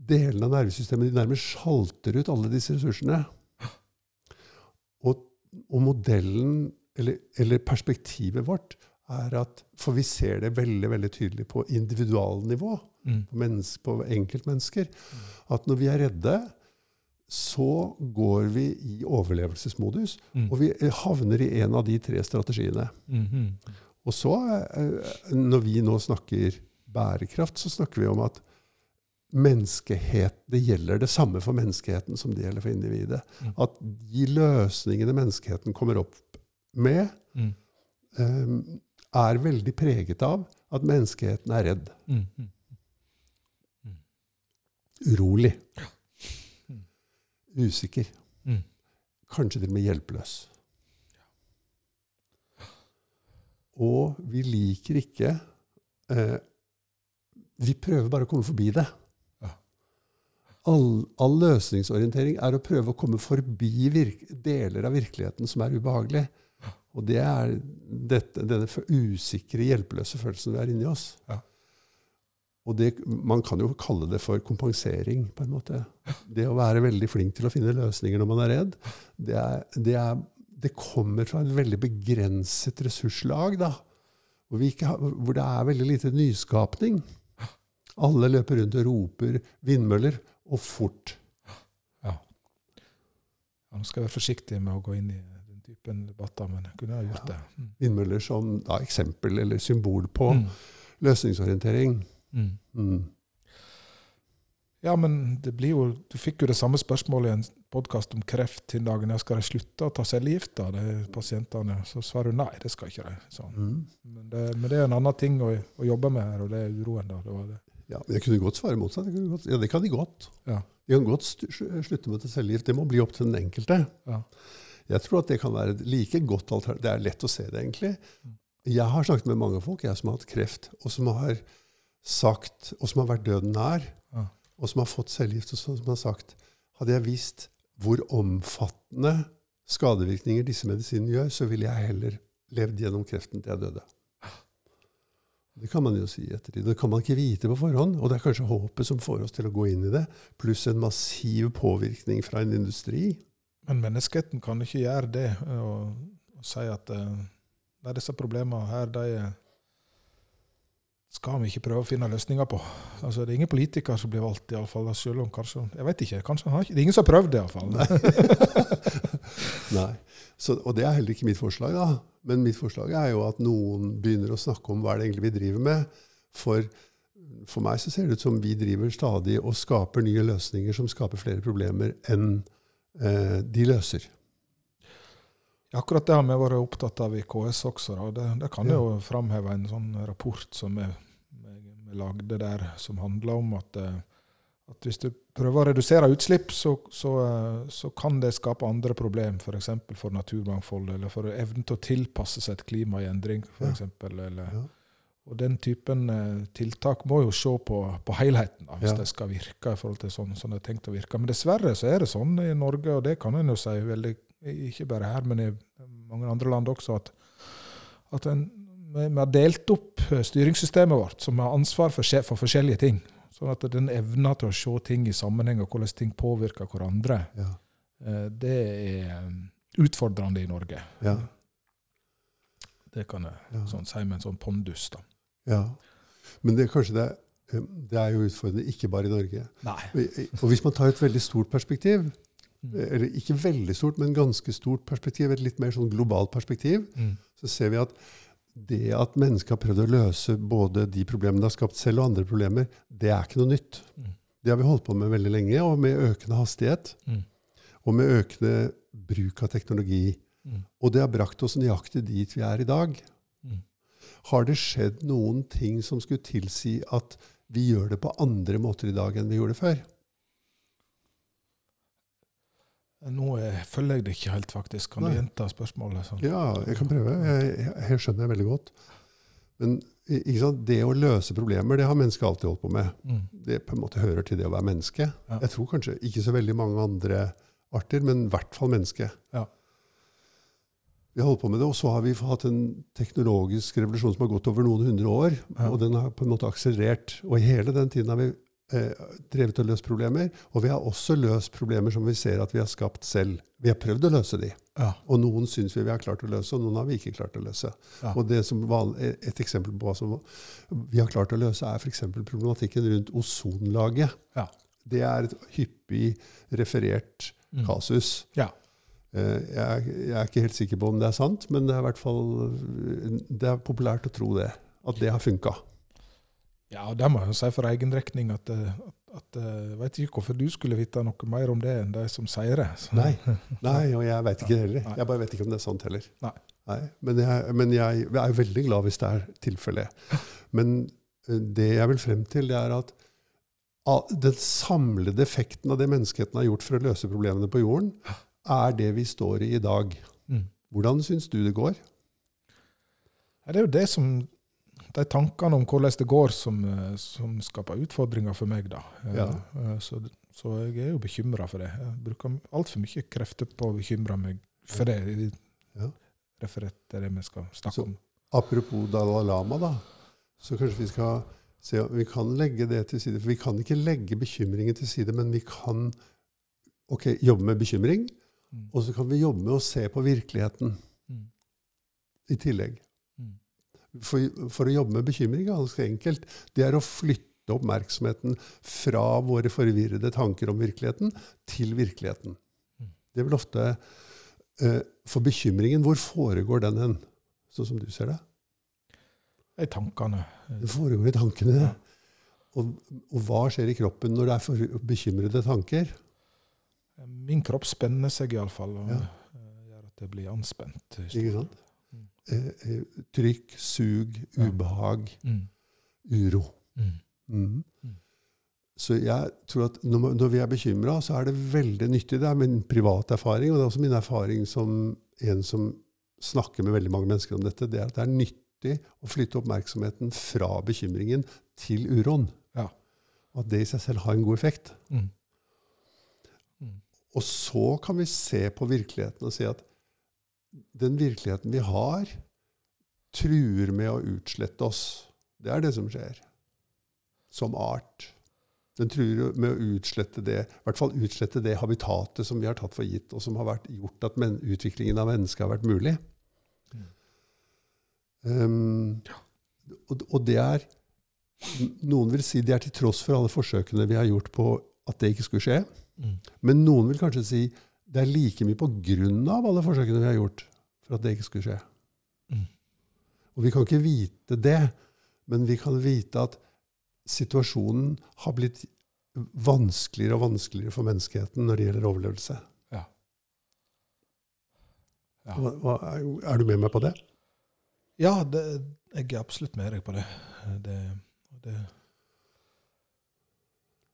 delene av nervesystemet de nærmest sjalter ut alle disse ressursene. Og, og modellen, eller, eller, perspektivet vårt, er at For vi ser det veldig veldig tydelig på individualnivå, mm. på, på enkeltmennesker, at når vi er redde, så går vi i overlevelsesmodus, mm. og vi havner i en av de tre strategiene. Mm -hmm. Og så, eh, når vi nå snakker bærekraft, så snakker vi om at menneskehet, det gjelder det samme for menneskeheten som det gjelder for individet. Mm. At de løsningene menneskeheten kommer opp med, mm. um, er veldig preget av at menneskeheten er redd. Mm. mm. mm. Urolig. Mm. Usikker. Kanskje til og med hjelpeløs. Og vi liker ikke eh, Vi prøver bare å komme forbi det. All, all, løsningsorientering er å prøve å komme forbi deler av virkeligheten som er ubehagelig. Og det er dette, denne usikre, hjelpeløse følelsen vi er inni oss. Ja. Og det, man kan jo kalle det for kompensering, på en måte. Det å være veldig flink til å finne løsninger når man er redd, det, er, det, er, det kommer fra et veldig begrenset ressurslag. da, hvor, har, hvor det er veldig lite nyskapning. Alle løper rundt og roper 'vindmøller', og fort. Ja. ja. Nå skal jeg være forsiktig med å gå inn i den typen debatter, men jeg kunne ha gjort det. Mm. Vindmøller som da, eksempel eller symbol på mm. løsningsorientering. Mm. mm. Ja, men det blir jo, du fikk jo det samme spørsmålet i en podkast om kreft den dagen jeg skal de slutte å ta cellegift, da, de pasientene. Så svarer du nei, det skal ikke de. Sånn. Mm. Men, det, men, det, er en annen ting å, å, jobbe med her, og det er uroen. da. Det var det. Ja, men Jeg kunne godt svare motsatt. Godt, ja, Det kan de godt. Ja. De kan godt slutte med cellegift. Det må bli opp til den enkelte. Ja. Jeg tror at det kan være et like godt alternativ. Det er lett å se det, egentlig. Jeg har snakket med mange folk jeg som har hatt kreft, og som har sagt, og som har vært døden nær, ja. og som har fått cellegift, og som har sagt Hadde jeg visst hvor omfattende skadevirkninger disse medisinene gjør, så ville jeg heller levd gjennom kreften til jeg døde. Det kan man jo si i ettertid. Det kan man ikke vite på forhånd. Og det er kanskje håpet som får oss til å gå inn i det, pluss en massiv påvirkning fra en industri. Men menneskeheten kan ikke gjøre det og, og si at uh, disse problemene her, de skal vi ikke prøve å finne løsninger på. Altså, Det er ingen politiker som blir valgt, i alle fall, selv om kanskje Jeg vet ikke. kanskje han har ikke, Det er ingen som har prøvd det, iallfall. Nei. Så, og det er heller ikke mitt forslag. da. Men mitt forslag er jo at noen begynner å snakke om hva det egentlig vi driver med. For, for meg så ser det ut som vi driver stadig og skaper nye løsninger som skaper flere problemer enn eh, de løser. Akkurat det har vi vært opptatt av i KS også. Det, det kan ja. jo framheve en sånn rapport som vi, lagde der, som handler om at eh, at hvis du prøver å redusere utslipp, så, så, eh, så kan det skape andre problem, f.eks. For, for naturmangfold, eller for evnen til å tilpasse seg et klima i endring, f.eks. Ja. Og den typen eh, tiltak må jo se på, på helheten, da, hvis ja. det skal virke i forhold til sånn, sånn det er tenkt å virke. Men dessverre så er det sånn i Norge, og det kan en jo si veldig, ikke bare her, men i mange andre land også, at, at en, vi har delt opp styringssystemet vårt, som har ansvar for, for forskjellige ting. Sånn at den evna til å se ting i sammenheng, og hvordan ting påvirker hverandre, ja. Eh, det er um, utfordrende i Norge. Ja. Det kan jeg sånn, si med en sånn pondus. da. Ja. Men det, kanskje det, um, det er jo utfordrende ikke bare i Norge. Nei. Og hvis man tar et veldig stort perspektiv. Eller ikke veldig stort, men ganske stort perspektiv, et litt mer sånn globalt perspektiv, mm. så ser vi at det at mennesket har prøvd å løse både de problemene det har skapt selv, og andre problemer, det er ikke noe nytt. Mm. Det har vi holdt på med veldig lenge, og med økende hastighet. Mm. Og med økende bruk av teknologi. Mm. Og det har brakt oss nøyaktig dit vi er i dag. Mm. Har det skjedd noen ting som skulle tilsi at vi gjør det på andre måter i dag enn vi gjorde før? Nå følger jeg det ikke helt, faktisk. Kan Nei. du gjenta spørsmålet? Sånn? Ja, jeg kan prøve. Jeg, jeg skjønner det veldig godt. Men det å løse problemer, det har mennesket alltid holdt på med. Mm. Det på en måte hører til det å være menneske. Ja. Jeg tror kanskje ikke så veldig mange andre arter, men i hvert fall menneske. Ja. Vi har holdt på med det, og så har vi hatt en teknologisk revolusjon som har gått over noen hundre år. Ja. Og den har på en måte akselerert. Og i hele den tiden har vi eh, drevet og løst problemer. Og vi har også løst problemer som vi ser at vi har skapt selv. Vi har prøvd å løse de. Ja. Og noen syns vi vi har klart å løse, og noen har vi ikke klart å løse. Ja. Og det som van, Et eksempel på hva som vi har klart å løse, er f.eks. problematikken rundt ozonlaget. Ja. Det er et hyppig referert Mm. kasus. Ja. Eh, Jeg, jeg er ikke helt sikker på om det er sant, men det er i hvert fall det er populært å tro det. At det har funka. Ja, og det må jeg si for egen regning at, eh, at, at eh, jeg vet ikke hvorfor du skulle vite noe mer om det enn de som sier det. Så- Nei. Nei, og jeg veit ikke det heller. Jeg bare vet ikke om det er sant heller. Nei. Men, jeg, men jeg, jeg er veldig glad hvis det er tilfellet. Men eh, det jeg vil frem til, det er at den samlede effekten av det menneskeheten har gjort for å løse problemene på jorden, er det vi står i i dag. Mm. Hvordan syns du det går? Det er jo det som De tankene om hvordan det går, som, eh, som skaper utfordringer for meg, da. Eh, Ja. eh, Så, så jeg er jo bekymra for det. Jeg bruker altfor mye krefter på å bekymre meg for det. Ja. Referert til det vi skal snakke Så- om. Apropos Dalai Lama, da. Så kanskje vi skal se om vi kan legge det til side. For vi kan ikke legge bekymringen til side, men vi kan okay, jobbe med bekymring. Mm. Og så kan vi jobbe med å se på virkeligheten Mm. i tillegg. For, for å jobbe med bekymring ganske enkelt. Det er å flytte oppmerksomheten fra våre forvirrede tanker om virkeligheten til virkeligheten. Mm. Det vel ofte eh, For bekymringen, hvor foregår den hen? Sånn som du ser det? I tankene. Det foregår i tankene. Ja. Og, og hva skjer i kroppen når det er for bekymrede tanker? Min kropp spenner seg iallfall, og Ja. eh, gjør at jeg blir anspent. Ikke sant? Mm. Eh, eh, trykk, sug, ubehag, Mm. uro. Mm. Mhm. Mm. Så jeg tror at når, når vi er bekymra, så er det veldig nyttig. Det er min private erfaring, og det er også min erfaring som en som snakker med veldig mange mennesker om dette, det er at det er nyttig å flytte oppmerksomheten fra bekymringen til uroen. Ja. At det i seg selv har en god effekt. Mm. Mm. Og så kan vi se på virkeligheten og si at den virkeligheten vi har, truer med å utslette oss. Det er det som skjer. Som art. Den truer med å utslette det, i hvert fall utslette det habitatet som vi har tatt for gitt, og som har vært, gjort at men, utviklingen av mennesket har vært mulig. Um, og, og det er Noen vil si det er til tross for alle forsøkene vi har gjort på at det ikke skulle skje. Mm. Men noen vil kanskje si det er like mye på grunn av alle forsøkene vi har gjort for at det ikke skulle skje. Mm. Og vi kan ikke vite det, men vi kan vite at situasjonen har blitt vanskeligere og vanskeligere for menneskeheten når det gjelder overlevelse. Ja. Ja. Hva, hva, er, du med meg på det? Ja, det, jeg er absolutt med deg på det. Det, det,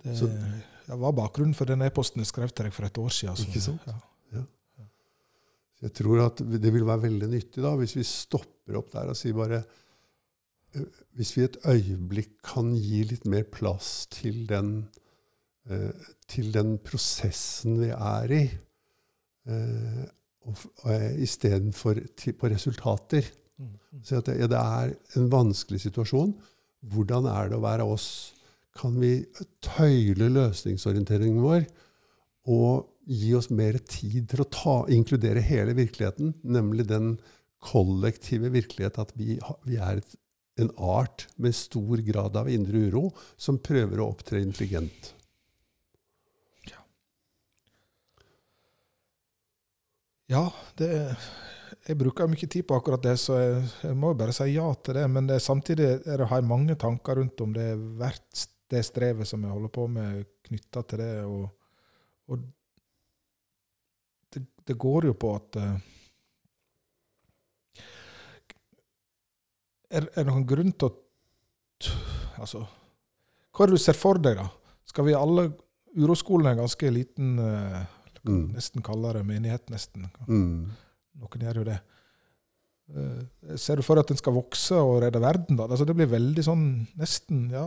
det Så- det var bakgrunnen for den e-posten jeg skrev til deg for et år siden. Ikke sant? Ja. Jeg tror at det vil være veldig nyttig da, hvis vi stopper opp der og sier bare Hvis vi et øyeblikk kan gi litt mer plass til den, eh, til den prosessen vi er i, eh, eh, istedenfor på resultater. Mm, mm. Så at det, ja, det er en vanskelig situasjon. Hvordan er det å være oss? Kan vi tøyle løsningsorienteringen vår og gi oss mer tid til å ta, inkludere hele virkeligheten, nemlig den kollektive virkelighet at vi, vi er et, en art med stor grad av indre uro som prøver å opptre intelligent. Ja, det, jeg bruker mye tid på akkurat det, så jeg, jeg må jo bare si ja til det. Men det, samtidig er det, har jeg mange tanker rundt om det er verdt det strevet som jeg holder på med, knytta til det. Og, og det, det går jo på at eh, er, det noen grunn til å Altså, hva er det du ser for deg, da? Skal vi alle Uroskolen er en ganske liten eh, Mm. Nesten kaller det menighet, nesten. Mm. Noen gjør jo det. Eh, ser du for deg at den skal vokse og redde verden? da? Altså, det blir veldig sånn nesten ja.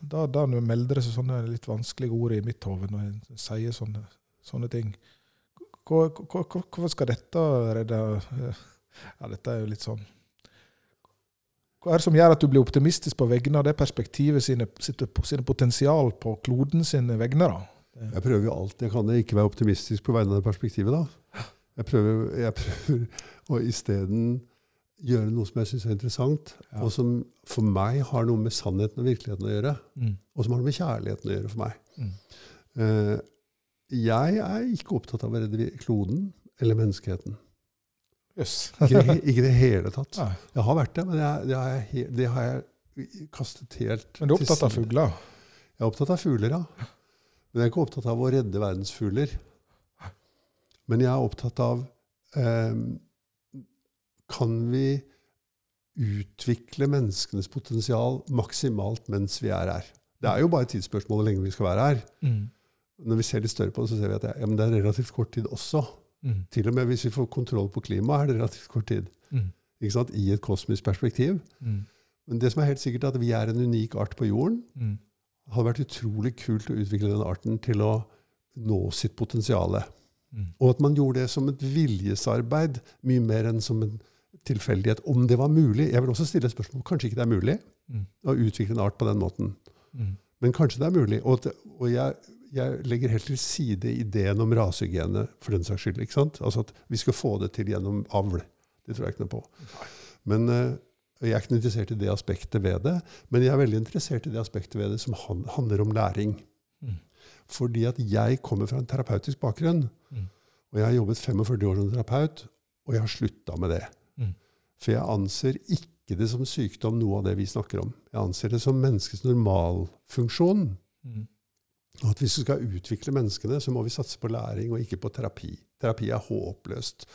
Da, da melder det seg sånne litt vanskelige ord i mitt hode når en sier sånne, sånne ting. Hvor, hvor, Hvorfor skal dette redde Ja, dette er jo litt sånn Hva er det som gjør at du blir optimistisk på vegne av det perspektivet sine, sine potensial på kloden sine vegne? da? Jeg prøver jo alt jeg kan ikke være optimistisk på vegne av det perspektivet. da. Jeg prøver, jeg prøver å isteden gjøre noe som jeg syns er interessant, Ja. og som for meg har noe med sannheten og virkeligheten å gjøre. Mm. Og som har noe med kjærligheten å gjøre for meg. Mm. Eh, jeg er ikke opptatt av å redde kloden eller menneskeheten. Yes. Ikke, i- det hele tatt. Nei. Jeg har vært det, men jeg, det, har jeg, det har jeg kastet helt Men du er opptatt av fugler? Jeg er opptatt av fugler, ja. Men jeg er ikke opptatt av å redde verdens fugler. Men jeg er opptatt av eh, Kan vi utvikle menneskenes potensial maksimalt mens vi er her? Det er jo bare et tidsspørsmål hvor lenge vi skal være her. Mm. Når vi ser litt større på det, så ser vi at det, ja, men det er relativt kort tid også. Mm. Til og med hvis vi får kontroll på klimaet, er det relativt kort tid. Mm. Ikke sant? I et kosmisk perspektiv. Mm. Men det som er helt sikkert, er at vi er en unik art på jorden. Mm. Det hadde vært utrolig kult å utvikle den arten til å nå sitt potensial. Mm. Og at man gjorde det som et viljesarbeid, mye mer enn som en tilfeldighet. Om det var mulig. Jeg vil også stille spørsmål. Kanskje ikke det er mulig Mm. å utvikle en art på den måten. Mm. Men kanskje det er mulig. Og, og jeg, jeg legger helt til side ideen om rasehygiene for den saks skyld. ikke sant? Altså at vi skal få det til gjennom avl. Det tror jeg ikke noe på. Men uh, Jeg er ikke interessert i det aspektet ved det, men jeg er veldig interessert i det aspektet ved det som han, handler om læring. Mm. Fordi at jeg kommer fra en terapeutisk bakgrunn. Mm. Og jeg har jobbet 45 år som terapeut, og jeg har slutta med det. For jeg anser ikke det som sykdom, noe av det vi snakker om. Jeg anser det som menneskets normalfunksjon. Mm. Og at hvis vi skal utvikle menneskene, så må vi satse på læring og ikke på terapi. Terapi er håpløst,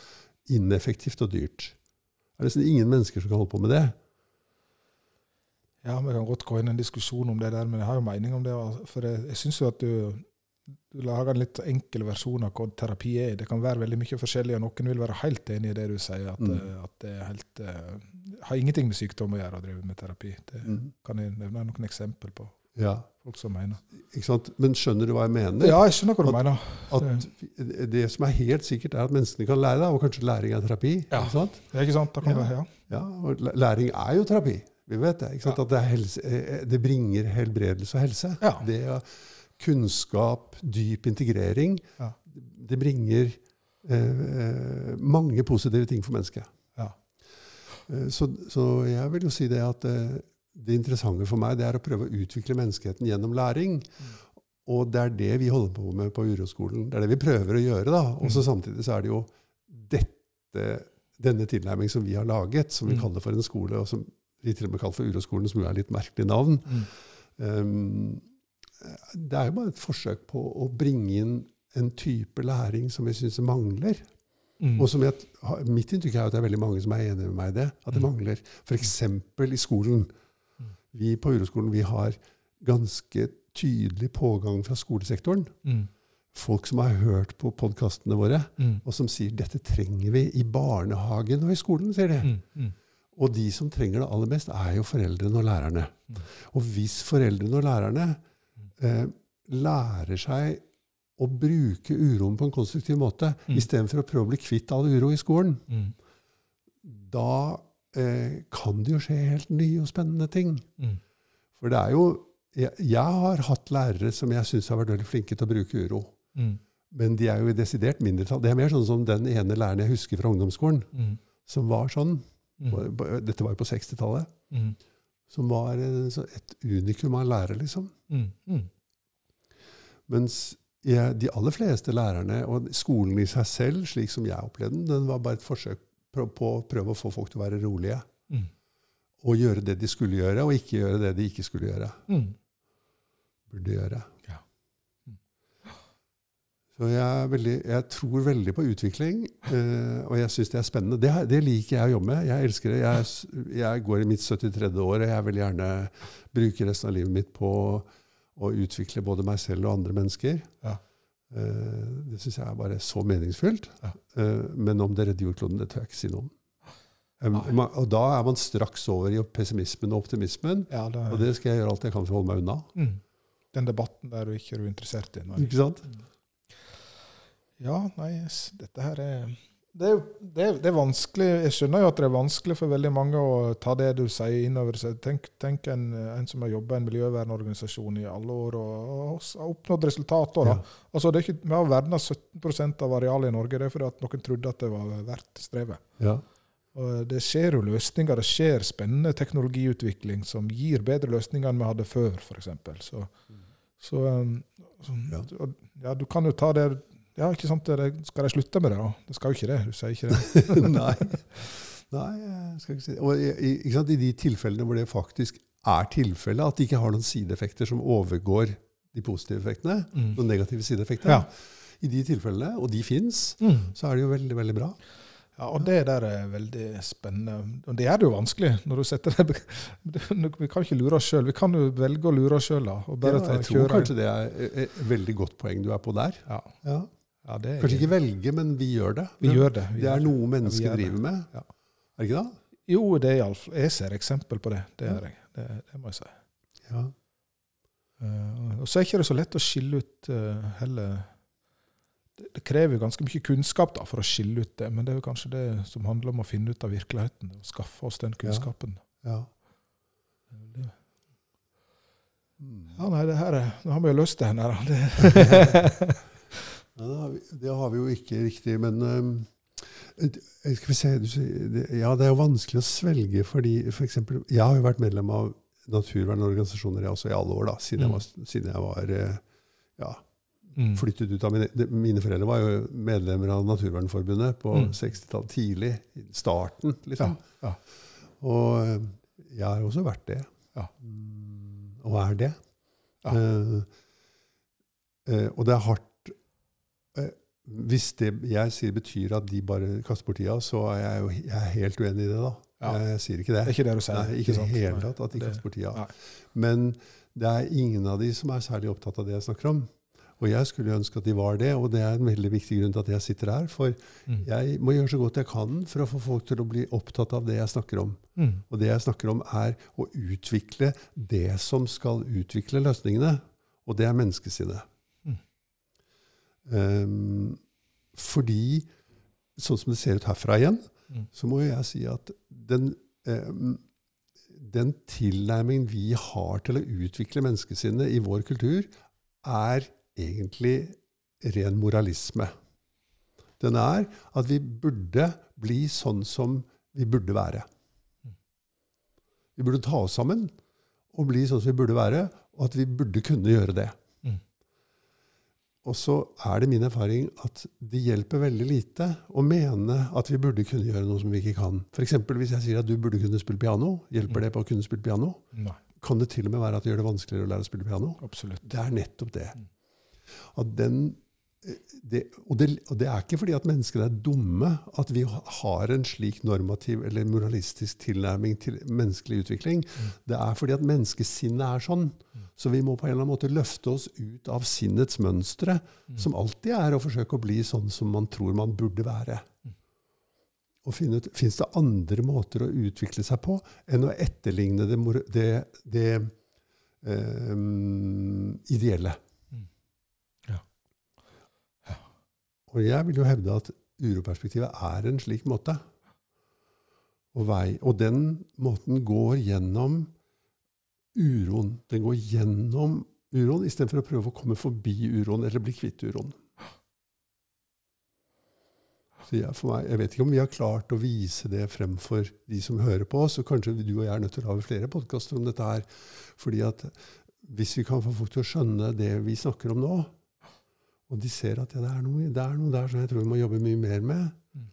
ineffektivt og dyrt. Det er nesten ingen mennesker som kan holde på med det. Ja, vi kan godt gå inn i en diskusjon om det der, men jeg har jo mening om det. For jeg, jeg syns jo at du, du lager en litt enkel versjon av hva terapi er. Det kan være veldig mye forskjellig, og noen vil være helt enig i det du sier, at, Mm. eh, at det helt, eh, har ingenting med sykdom å gjøre å drive med terapi. Det kan jeg nevne noen eksempel på Ja, folk som mener. Men skjønner du hva jeg mener? Ja, jeg skjønner hva du mener. At det som er helt sikkert, er at menneskene kan lære, og kanskje læring er terapi. Ja. Ikke sant? Det er ikke sant? Da kan Ja. det, ja. Ja, og læring er jo terapi. Vi vet det. Ikke sant? At det, helse, eh, det bringer helbredelse og helse. Ja. Det kunnskap, dyp integrering, Ja. det bringer eh, mange positive ting for mennesket. Ja. Eh, så, så jeg vil jo si det at eh, det interessante for meg det er å prøve å utvikle menneskeheten gjennom læring. Og det er det vi holder på med på Uroskolen. Det er det vi prøver å gjøre. da. Og så Mm. samtidig så er det jo dette, denne tilnærming som vi har laget, som vi Mm. kaller for en skole, og som vi til og med kaller for Uroskolen, som jo er litt merkelig navn. Mm. Um, det er jo bare et forsøk på å bringe inn en type læring som jeg syns mangler. Mm. Og som jeg, mitt inntrykk er at det er veldig mange som er enig med meg i det. At det Mm. mangler f.eks. i skolen. Mm. Vi på Uroskolen vi har ganske tydelig pågang fra skolesektoren. Mm. Folk som har hørt på podkastene våre, Mm. og som sier 'dette trenger vi i barnehagen og i skolen'. sier de. Mm. Og de som trenger det aller mest, er jo foreldrene og lærerne. Og hvis foreldrene og lærerne eh, lærer seg å bruke uroen på en konstruktiv måte, Mm. istedenfor å prøve å bli kvitt all uro i skolen, Mm. da eh, kan det jo skje helt nye og spennende ting. Mm. For det er jo Jeg, jeg har hatt lærere som jeg syns har vært veldig flinke til å bruke uro. Mm. Men de er jo i desidert mindretall. Det er mer sånn som den ene læreren jeg husker fra ungdomsskolen, Mm. som var sånn. Mm. Dette var jo på 60-tallet. Som var eh, et unikum av lærer, liksom. Mm. Mm. Mens jeg, de aller fleste lærerne, og skolen i seg selv, slik som jeg opplevde den, den var bare et forsøk på, på å prøve å få folk til å være rolige. Mm. Og gjøre det de skulle gjøre, og ikke gjøre det de ikke skulle gjøre. Mm. Burde gjøre. Mm. Så jeg, er veldig, jeg tror veldig på utvikling, eh, og jeg syns det er spennende. Det, det liker jeg å jobbe med. Jeg elsker det. Jeg, jeg går i mitt 73. år, og jeg vil gjerne bruke resten av livet mitt på å utvikle både meg selv og andre mennesker. Ja. Eh, det syns jeg er bare så meningsfylt. Ja. Eh, men om det redder jordkloden, det tør jeg ikke si noe om. Og da er man straks over i pessimismen og optimismen, Ja, det, og det skal jeg gjøre alt jeg kan for å holde meg unna. mm. Den debatten der du ikke er interessert i. Ikke sant? Ja, nei, dette her er Det det, det er, vanskelig, Jeg skjønner jo at det er vanskelig for veldig mange å ta det du sier innover seg. Tenk, tenk en, en, som har jobba i en miljøvernorganisasjon i alle år og, og har oppnådd resultater. Ja. Altså, det ikke, vi har verna 17 av arealet i Norge. Det er fordi at noen trodde at det var verdt strevet. Ja. Og det skjer jo løsninger, det skjer spennende teknologiutvikling som gir bedre løsninger enn vi hadde før, f.eks. Så, mm. så, um, så ja. ja. du kan jo ta det ja, ikke sant? Skal de slutte med det, da? Det skal jo ikke det. Du sier ikke det. Nei. Nei, jeg skal ikke si det. Og ikke sant? I de tilfellene hvor det faktisk er tilfellet, at de ikke har noen sideeffekter som overgår de positive effektene, mm. noen negative sideeffekter, ja. i de tilfellene, og de fins, mm. så er det jo veldig, veldig bra. Ja, og det der er veldig spennende. Og det er det jo vanskelig når du setter det Vi kan ikke lure oss sjøl. Vi kan jo velge å lure oss sjøl. Ja, jeg tror kanskje det er et veldig godt poeng du er på der. Ja. ja. Ja, er, Kanskje ikke velge, men vi gjør det. Vi gjør Det vi Det er noe mennesker driver med. Ja. Er det ikke det? Jo, det er Jeg ser eksempel på det. Det, er jeg. Det, det, må jeg si. Ja. Uh, og så er det ikke så lett å skille ut uh, heller det, det, krever ganske mye kunnskap da, for å skille ut det, men det er jo kanskje det som handler om å finne ut av virkeligheten. og Skaffe oss den kunnskapen. Ja. ja. Ja, nei, det her er, Nå har vi jo til henne her. Ja, det, har vi, det, har vi, jo ikke riktig. Men um, skal vi se Ja, det er jo vanskelig å svelge fordi for eksempel, Jeg har jo vært medlem av naturvernorganisasjoner jeg også i alle år, da, siden jeg mm. var, siden jeg var eh, ja, mm. flyttet ut av mine, mine foreldre var jo medlemmer av Naturvernforbundet på mm. 60-tallet. Tidlig. Starten, liksom. Ja, ja. Og eh, jeg har også vært det. Ja. Mm, og er det. Uh, uh, og det er hardt hvis det jeg sier betyr at de bare kaster bort tida, så er jeg jo jeg er helt uenig i det. da. Ja. Jeg sier ikke det. Det er ikke det du sier. Nei, ikke i det hele tatt at de det, kaster bort tida. Men det er ingen av de som er særlig opptatt av det jeg snakker om. Og jeg skulle ønske at de var det, og det er en veldig viktig grunn til at jeg sitter her. For mm. jeg må gjøre så godt jeg kan for å få folk til å bli opptatt av det jeg snakker om. Mm. Og det jeg snakker om, er å utvikle det som skal utvikle løsningene. Og det er menneskesinnet. Um, fordi, sånn som det ser ut herfra igjen, mm. så må jeg si at den, um, den tilnærmingen vi har til å utvikle menneskesinnet i vår kultur, er egentlig ren moralisme. Den er at vi burde bli sånn som vi burde være. Mm. Vi burde ta oss sammen og bli sånn som vi burde være, og at vi burde kunne gjøre det. Og så er det min erfaring at det hjelper veldig lite å mene at vi burde kunne gjøre noe som vi ikke kan. F.eks. hvis jeg sier at du burde kunne spille piano. Hjelper mm. det på å kunne spille piano? Nei. Kan det til og med være at det gjør det vanskeligere å lære å spille piano? Absolutt. Det er nettopp det. Mm. At den det, og, det, og, det, er ikke fordi at mennesker er dumme at vi har en slik normativ eller moralistisk tilnærming til menneskelig utvikling. Mm. Det er fordi at menneskesinnet er sånn. Så vi må på en eller annen måte løfte oss ut av sinnets mønstre, mm. som alltid er å forsøke å bli sånn som man tror man burde være. Mm. Og Fins det andre måter å utvikle seg på enn å etterligne det, det, um, ideelle? Og jeg vil jo hevde at uroperspektivet er en slik måte. Og, vei, og den måten går gjennom uroen. Den går gjennom uroen istedenfor å prøve å komme forbi uroen eller bli kvitt uroen. Så jeg, meg, jeg, vet ikke om vi har klart å vise det fremfor de som hører på oss. Og kanskje du og jeg er nødt til å lage flere podkaster om dette her. fordi at hvis vi kan få folk til å skjønne det vi snakker om nå, og de ser at ja, det, er noe, det, er noe, der som jeg tror vi må jobbe mye mer med, mm.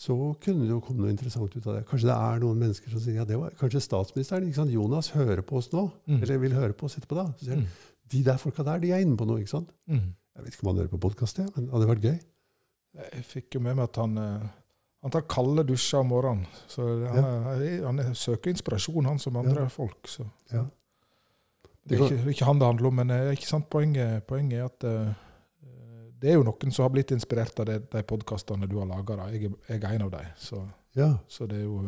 så kunne det jo komme noe interessant ut av det. Kanskje det er noen mennesker som sier ja, det var, kanskje statsministeren ikke sant? Jonas hører på oss nå, mm. eller vil høre på oss etterpå. da. Så sier mm. De der folka der, de er inne på noe. ikke sant? Mm. Jeg vet ikke om han hører på podkast, men det hadde vært gøy. Jeg fikk jo med meg at han, eh, han tar kalde dusjer om morgenen. Så han, ja. er, han er, søker inspirasjon, han som andre ja. folk. Så. Ja. Det er ikke, ikke, han det handler om, men eh, ikke sant, poenget, poenget er at uh, det er jo noen som har blitt inspirert av det, de podkastene du har laga. Jeg, jeg, er en av dem. Så, ja. så, det er jo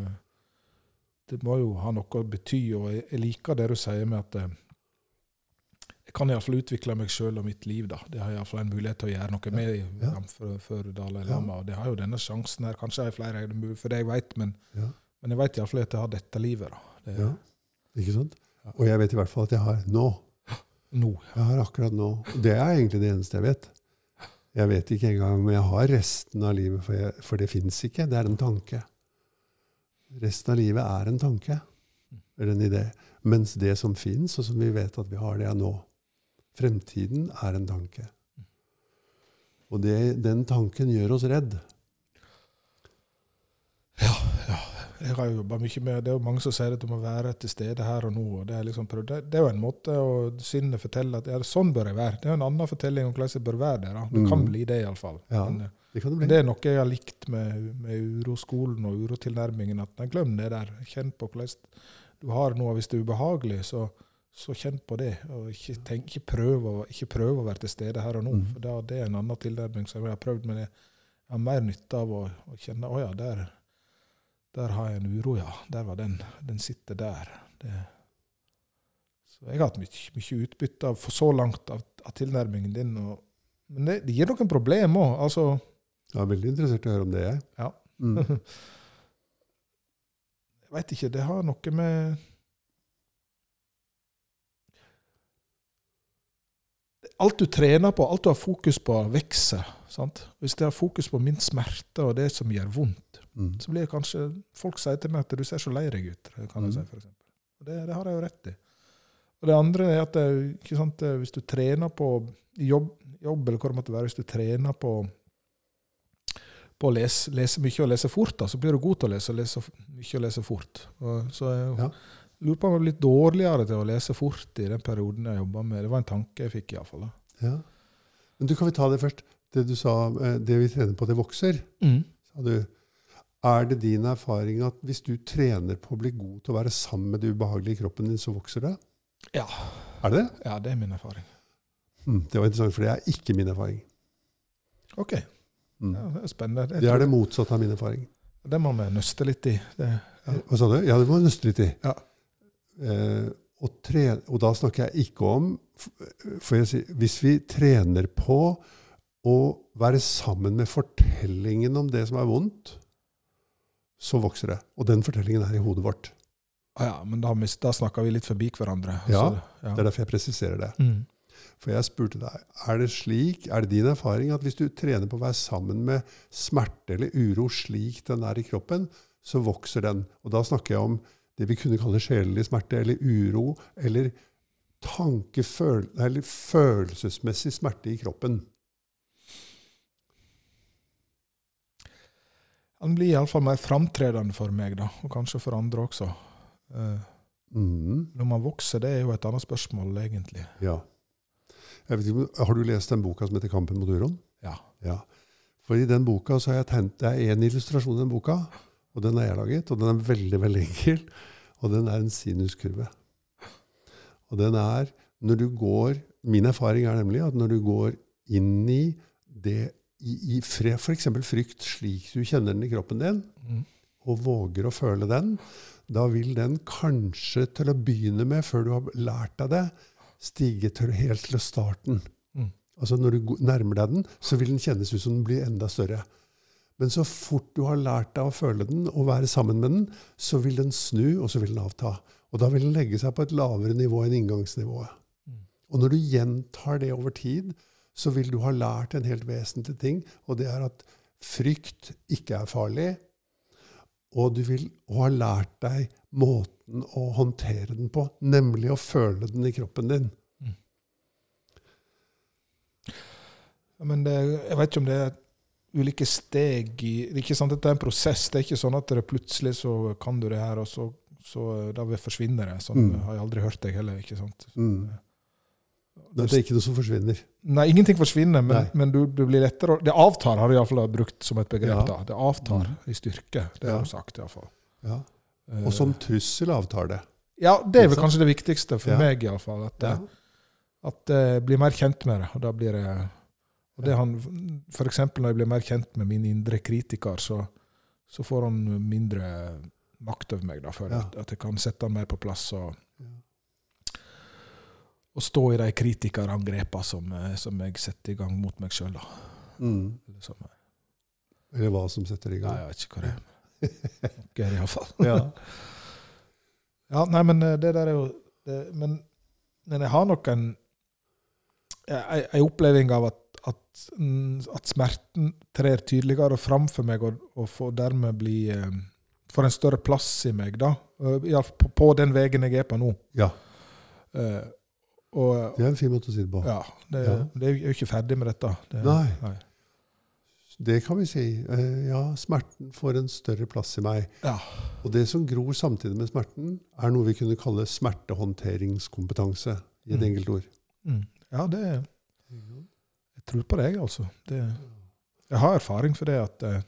Det må jo ha noe å bety. Og jeg, jeg liker det du sier med at eh, jeg kan iallfall utvikle meg sjøl og mitt liv. da. Det har jeg iallfall en mulighet til å gjøre noe med Ja. ja. For, for Dalai. Lama. Og det har jo denne sjansen her. Kanskje jeg har flere for det jeg vet, men, Ja. men jeg veit iallfall at jeg har dette livet. da. Det, Ja. Ikke sant? Og jeg vet i hvert fall at jeg har nå. Nå. Jeg har akkurat nå. Det er egentlig det eneste jeg vet. Jeg vet ikke engang om jeg har resten av livet, for, jeg, for det fins ikke. Det er en tanke. Resten av livet er en tanke, eller en idé. Mens det som fins, og som vi vet at vi har, det er nå. Fremtiden er en tanke. Og det, den tanken gjør oss redd. Jeg har jo jobba mye med Det er jo mange som sier at du må være til stede her og nå. og Det er liksom. Det, det er jo en måte å sinnet fortelle at ja, sånn bør jeg være. Det er jo en annen fortelling om hvordan jeg bør være der. da. Kan Mm. bli det, iallfall. Ja. Men, eh, Det kan det bli. det er noe jeg har likt med, med uroskolen og urotilnærmingen. at nei, Glem det der. Kjenn på hvordan du har det nå. Hvis det er ubehagelig, så, så kjenn på det. og Ikke, tenk, ikke, prøv å, ikke prøv å være til stede her og nå. Mm. for da, Det er en annen tilnærming som jeg har prøvd. Men jeg har mer nytte av å, å kjenne å ja, der, der har jeg en uro, ja. Der var den. Den sitter der. Det, så jeg har hatt mye, mye utbytte av, for så langt av, av tilnærmingen din. Og, men det, det gir noen problemer òg. Altså, Jeg er veldig interessert i å høre om det, jeg. Ja. Mm. Jeg veit ikke. Det har noe med Alt du trener på, alt du har fokus på, vokser. Hvis jeg har fokus på min smerte og det som gjør vondt, Mm. så blir det kanskje Folk sier til meg at du ser så lei deg ut. kan jeg Mm. si, for eksempel. Og det, det har jeg jo rett i. Og det andre er at det, ikke sant, hvis du trener på jobb, jobb eller hva det måtte være, hvis du trener på på å lese, lese mye og lese fort, da, så blir du god til å lese, lese mye og lese fort. Og, så jeg Ja. lurer på om jeg har blitt dårligere til å lese fort i den perioden jeg jobba med. Det var en tanke jeg fikk, iallfall. Ja. Men du, kan vi ta det først? Det du sa, eh, det vi trener på, det vokser. Mm. Sa du. Er det din erfaring at hvis du trener på å bli god til å være sammen med det ubehagelige i kroppen din, så vokser det? Ja. Er det det? ja, det er min erfaring. Mm, det var interessant, for det er ikke min erfaring. OK. Mm. Ja, det er spennende. Jeg Det er det motsatte av min erfaring. det må vi nøste litt i. Det, ja. Hva sa du? Ja, det må vi nøste litt i. Ja. Eh, og, tre, og da snakker jeg ikke om for jeg sier, Hvis vi trener på å være sammen med fortellingen om det som er vondt, så vokser det. Og den fortellingen er i hodet vårt. Ah, ja, men da, da snakker vi litt forbi hverandre. Ja, Så, ja. Det er derfor jeg presiserer det. Mm. For jeg spurte deg, er det slik, er det din erfaring at hvis du trener på å være sammen med smerte eller uro slik den er i kroppen, så vokser den. Og da snakker jeg om det vi kunne kalle sjelelig smerte, eller uro, eller eller følelsesmessig smerte i kroppen. Han blir iallfall mer framtredende for meg, da, og kanskje for andre også. Eh, Mhm, når man vokser, det er jo et annet spørsmål, egentlig. ja. Ikke, har du lest den boka som heter 'Kampen mot uroen'? Ja. Ja. For i den boka så har jeg tegnet Det er én illustrasjon i den boka, og den har jeg laget. Og den er veldig, veldig enkel. Og den er en sinuskurve. Og den er når du går Min erfaring er nemlig at når du går inn i det i, i f.eks. frykt slik du kjenner den i kroppen din, Mm. og våger å føle den, da vil den kanskje til å begynne med, før du har lært deg det, stige til, helt til starten. Mm. Altså Når du nærmer deg den, så vil den kjennes ut som den blir enda større. Men så fort du har lært deg å føle den og være sammen med den, så vil den snu, og så vil den avta. Og da vil den legge seg på et lavere nivå enn inngangsnivået. Mm. Og når du gjentar det over tid, så vil du ha lært en helt vesentlig ting, og det er at frykt ikke er farlig. Og du vil ha lært deg måten å håndtere den på, nemlig å føle den i kroppen din. Mm. Men det, jeg vet ikke om det er ulike steg i det er ikke sant, Dette er en prosess. Det er ikke sånn at det plutselig så kan du det her, og så, så da vil forsvinne det. Sånn Mm. har jeg aldri hørt deg heller. ikke sant? Mm. Det er ikke noe som forsvinner. Nei, ingenting forsvinner, men, men du, du blir lettere Det avtar, har du iallfall brukt som et begrep. Ja. da. Det avtar Mm. i styrke. Det Ja. har du sagt, iallfall. Ja. Og som trussel avtar det. Ja, det er vel kanskje det viktigste for Ja. meg, iallfall. At, Ja. at jeg blir mer kjent med det. Og da blir jeg og det han, For eksempel når jeg blir mer kjent med min indre kritiker, så, så får han mindre makt over meg. da, for. Ja. At jeg kan sette han mer på plass. og å stå i de kritikerangrepene som, eh, som jeg setter i gang mot meg sjøl. Mm. Liksom. Eller hva som setter i gang. Nei, jeg vet ikke hva det er. Noe er det iallfall. Ja. Ja, nei, men eh, det der er jo det, men, men jeg har nok en en en oppleving av at, at, mm, at smerten trer tydeligere fram for meg, og, og får dermed bli Får en større plass i meg, da. Iallfall på, på den veien jeg er på nå. ja. Eh, og Det er en fin måte å si det på. ja, det, Ja. det er jo ikke ferdig med dette. Det, Nei. Det kan vi si. Eh, Ja, smerten får en større plass i meg. Ja. Og det som gror samtidig med smerten, er noe vi kunne kalle smertehåndteringskompetanse, i et Mm. enkelt ord. Mm. ja, det Jeg tror på deg, altså. Det, jeg har erfaring for det at eh,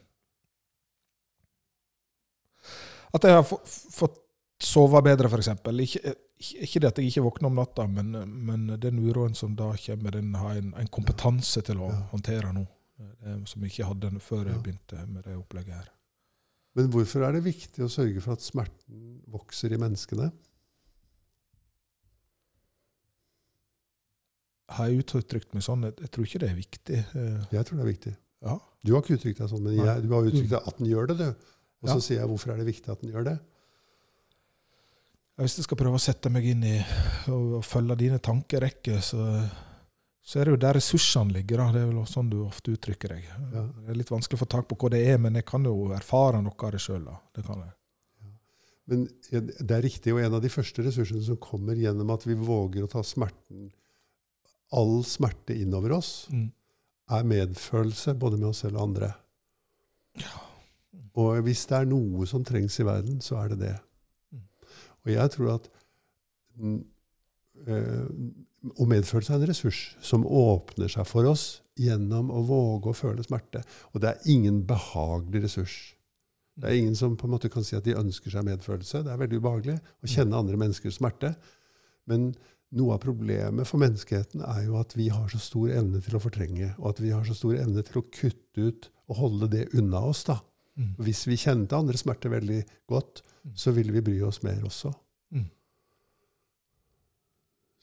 At jeg har fått sove bedre, f.eks. Ikke, ikke det at jeg ikke våkner om natta, men, men den uroen som da kommer, den har en, en kompetanse til å håndtere nå. eh, Som jeg ikke hadde før jeg begynte med det opplegget her. Men hvorfor er det viktig å sørge for at smerten vokser i menneskene? Har jeg uttrykt meg sånn? Jeg, jeg tror ikke det er viktig. eh, Jeg tror det er viktig. Ja. Du har ikke uttrykt deg sånn, men jeg, du har uttrykt deg at den gjør det, du. Og så Ja. sier jeg hvorfor er det viktig at den gjør det? Hvis jeg skal prøve å sette meg inn i og, og følge dine tankerekker, så, så er det jo der ressursene ligger. Da. Det er vel sånn du ofte uttrykker deg. Ja. Det er litt vanskelig å få tak på hva det er, men jeg kan jo erfare noe av det sjøl. Det kan jeg. Men det er riktig, og en av de første ressursene som kommer gjennom at vi våger å ta smerten, all smerte innover oss, Mm. er medfølelse både med oss selv og andre. Og hvis det er noe som trengs i verden, så er det det. Og jeg tror at eh, Og medfølelse er en ressurs som åpner seg for oss gjennom å våge å føle smerte. Og det er ingen behagelig ressurs. Det er ingen som på en måte kan si at de ønsker seg medfølelse. Det er veldig ubehagelig å kjenne andre menneskers smerte. Men noe av problemet for menneskeheten er jo at vi har så stor evne til å fortrenge, og at vi har så stor evne til å kutte ut og holde det unna oss. da. Mm. Hvis vi kjente andre smerte veldig godt, Mm. så ville vi bry oss mer også. Mm.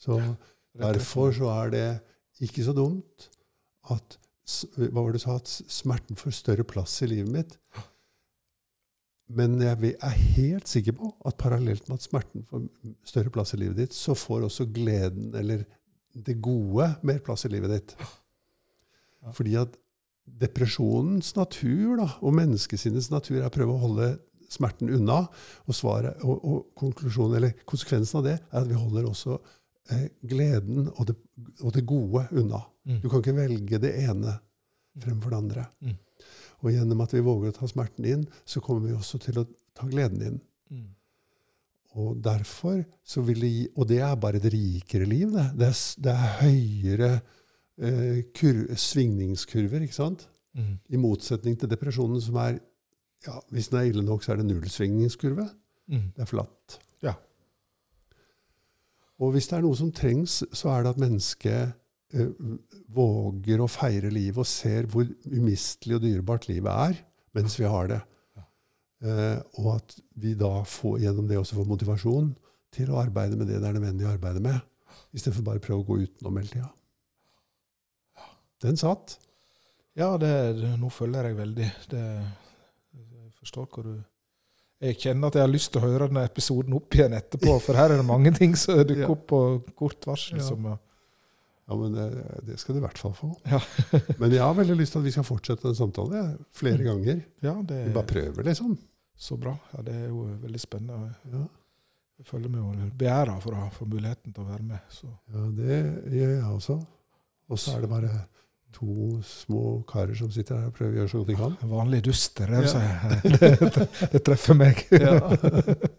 Så derfor så er det ikke så dumt at Hva var det du sa? At smerten får større plass i livet mitt. Men jeg er helt sikker på at parallelt med at smerten får større plass i livet ditt, så får også gleden, eller det gode, mer plass i livet ditt. Ja. Fordi at depresjonens natur da, og menneskesinnets natur er å prøve å holde smerten unna. Og, svaret, og, og eller konsekvensen av det er at vi holder også eh, gleden og det, og det gode unna. Mm. Du kan ikke velge det ene fremfor det andre. Mm. Og gjennom at vi våger å ta smerten inn, så kommer vi også til å ta gleden inn. Mm. Og derfor så vil det gi Og det er bare et rikere liv, det. Det er, det er høyere eh, kur, svingningskurver, ikke sant? Mm. I motsetning til depresjonen, som er ja, Hvis den er ille nok, så er det nullsvingningskurve. Mm. Det er flatt. Ja. Og hvis det er noe som trengs, så er det at mennesket eh, våger å feire livet og ser hvor umistelig og dyrebart livet er mens vi har det. Eh, og at vi da får, gjennom det også får motivasjon til å arbeide med det det er nødvendig å arbeide med, istedenfor bare å prøve å gå utenom hele tida. Den satt. Ja, det, det, nå følger jeg veldig. Det, jeg forstår hva du Jeg kjenner at jeg har lyst til å høre denne episoden opp igjen etterpå, for her er det mange ting som dukker Ja. opp på kort varsel. Ja. Som, Ja, men det, det skal du i hvert fall få. Ja. men jeg har veldig lyst til at vi skal fortsette den samtalen flere ganger. ja, det Vi bare er prøver, liksom. så bra. Ja, det er jo veldig spennende. Ja, Jeg føler meg jo beæra for å få muligheten til å være med. Så. ja det gjør jeg også. Og så er det bare to små karer som sitter her og prøver å gjøre så godt de kan. Vanlig duster, det, Ja. det, det treffer meg.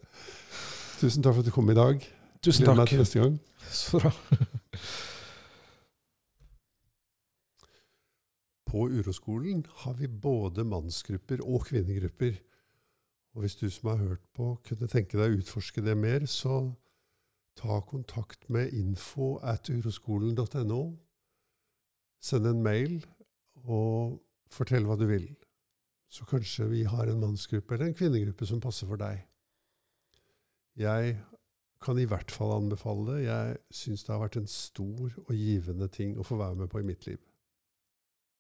Tusen takk for at du kom i dag. Tusen takk. Gleder meg til neste gang. Så bra. På Uroskolen har vi både mannsgrupper og kvinnegrupper. Og hvis du som har hørt på, kunne tenke deg å utforske det mer, så ta kontakt med info at uroskolen.no. Send en mail og fortell hva du vil. Så kanskje vi har en mannsgruppe eller en kvinnegruppe som passer for deg. Jeg kan i hvert fall anbefale det. Jeg syns det har vært en stor og givende ting å få være med på i mitt liv.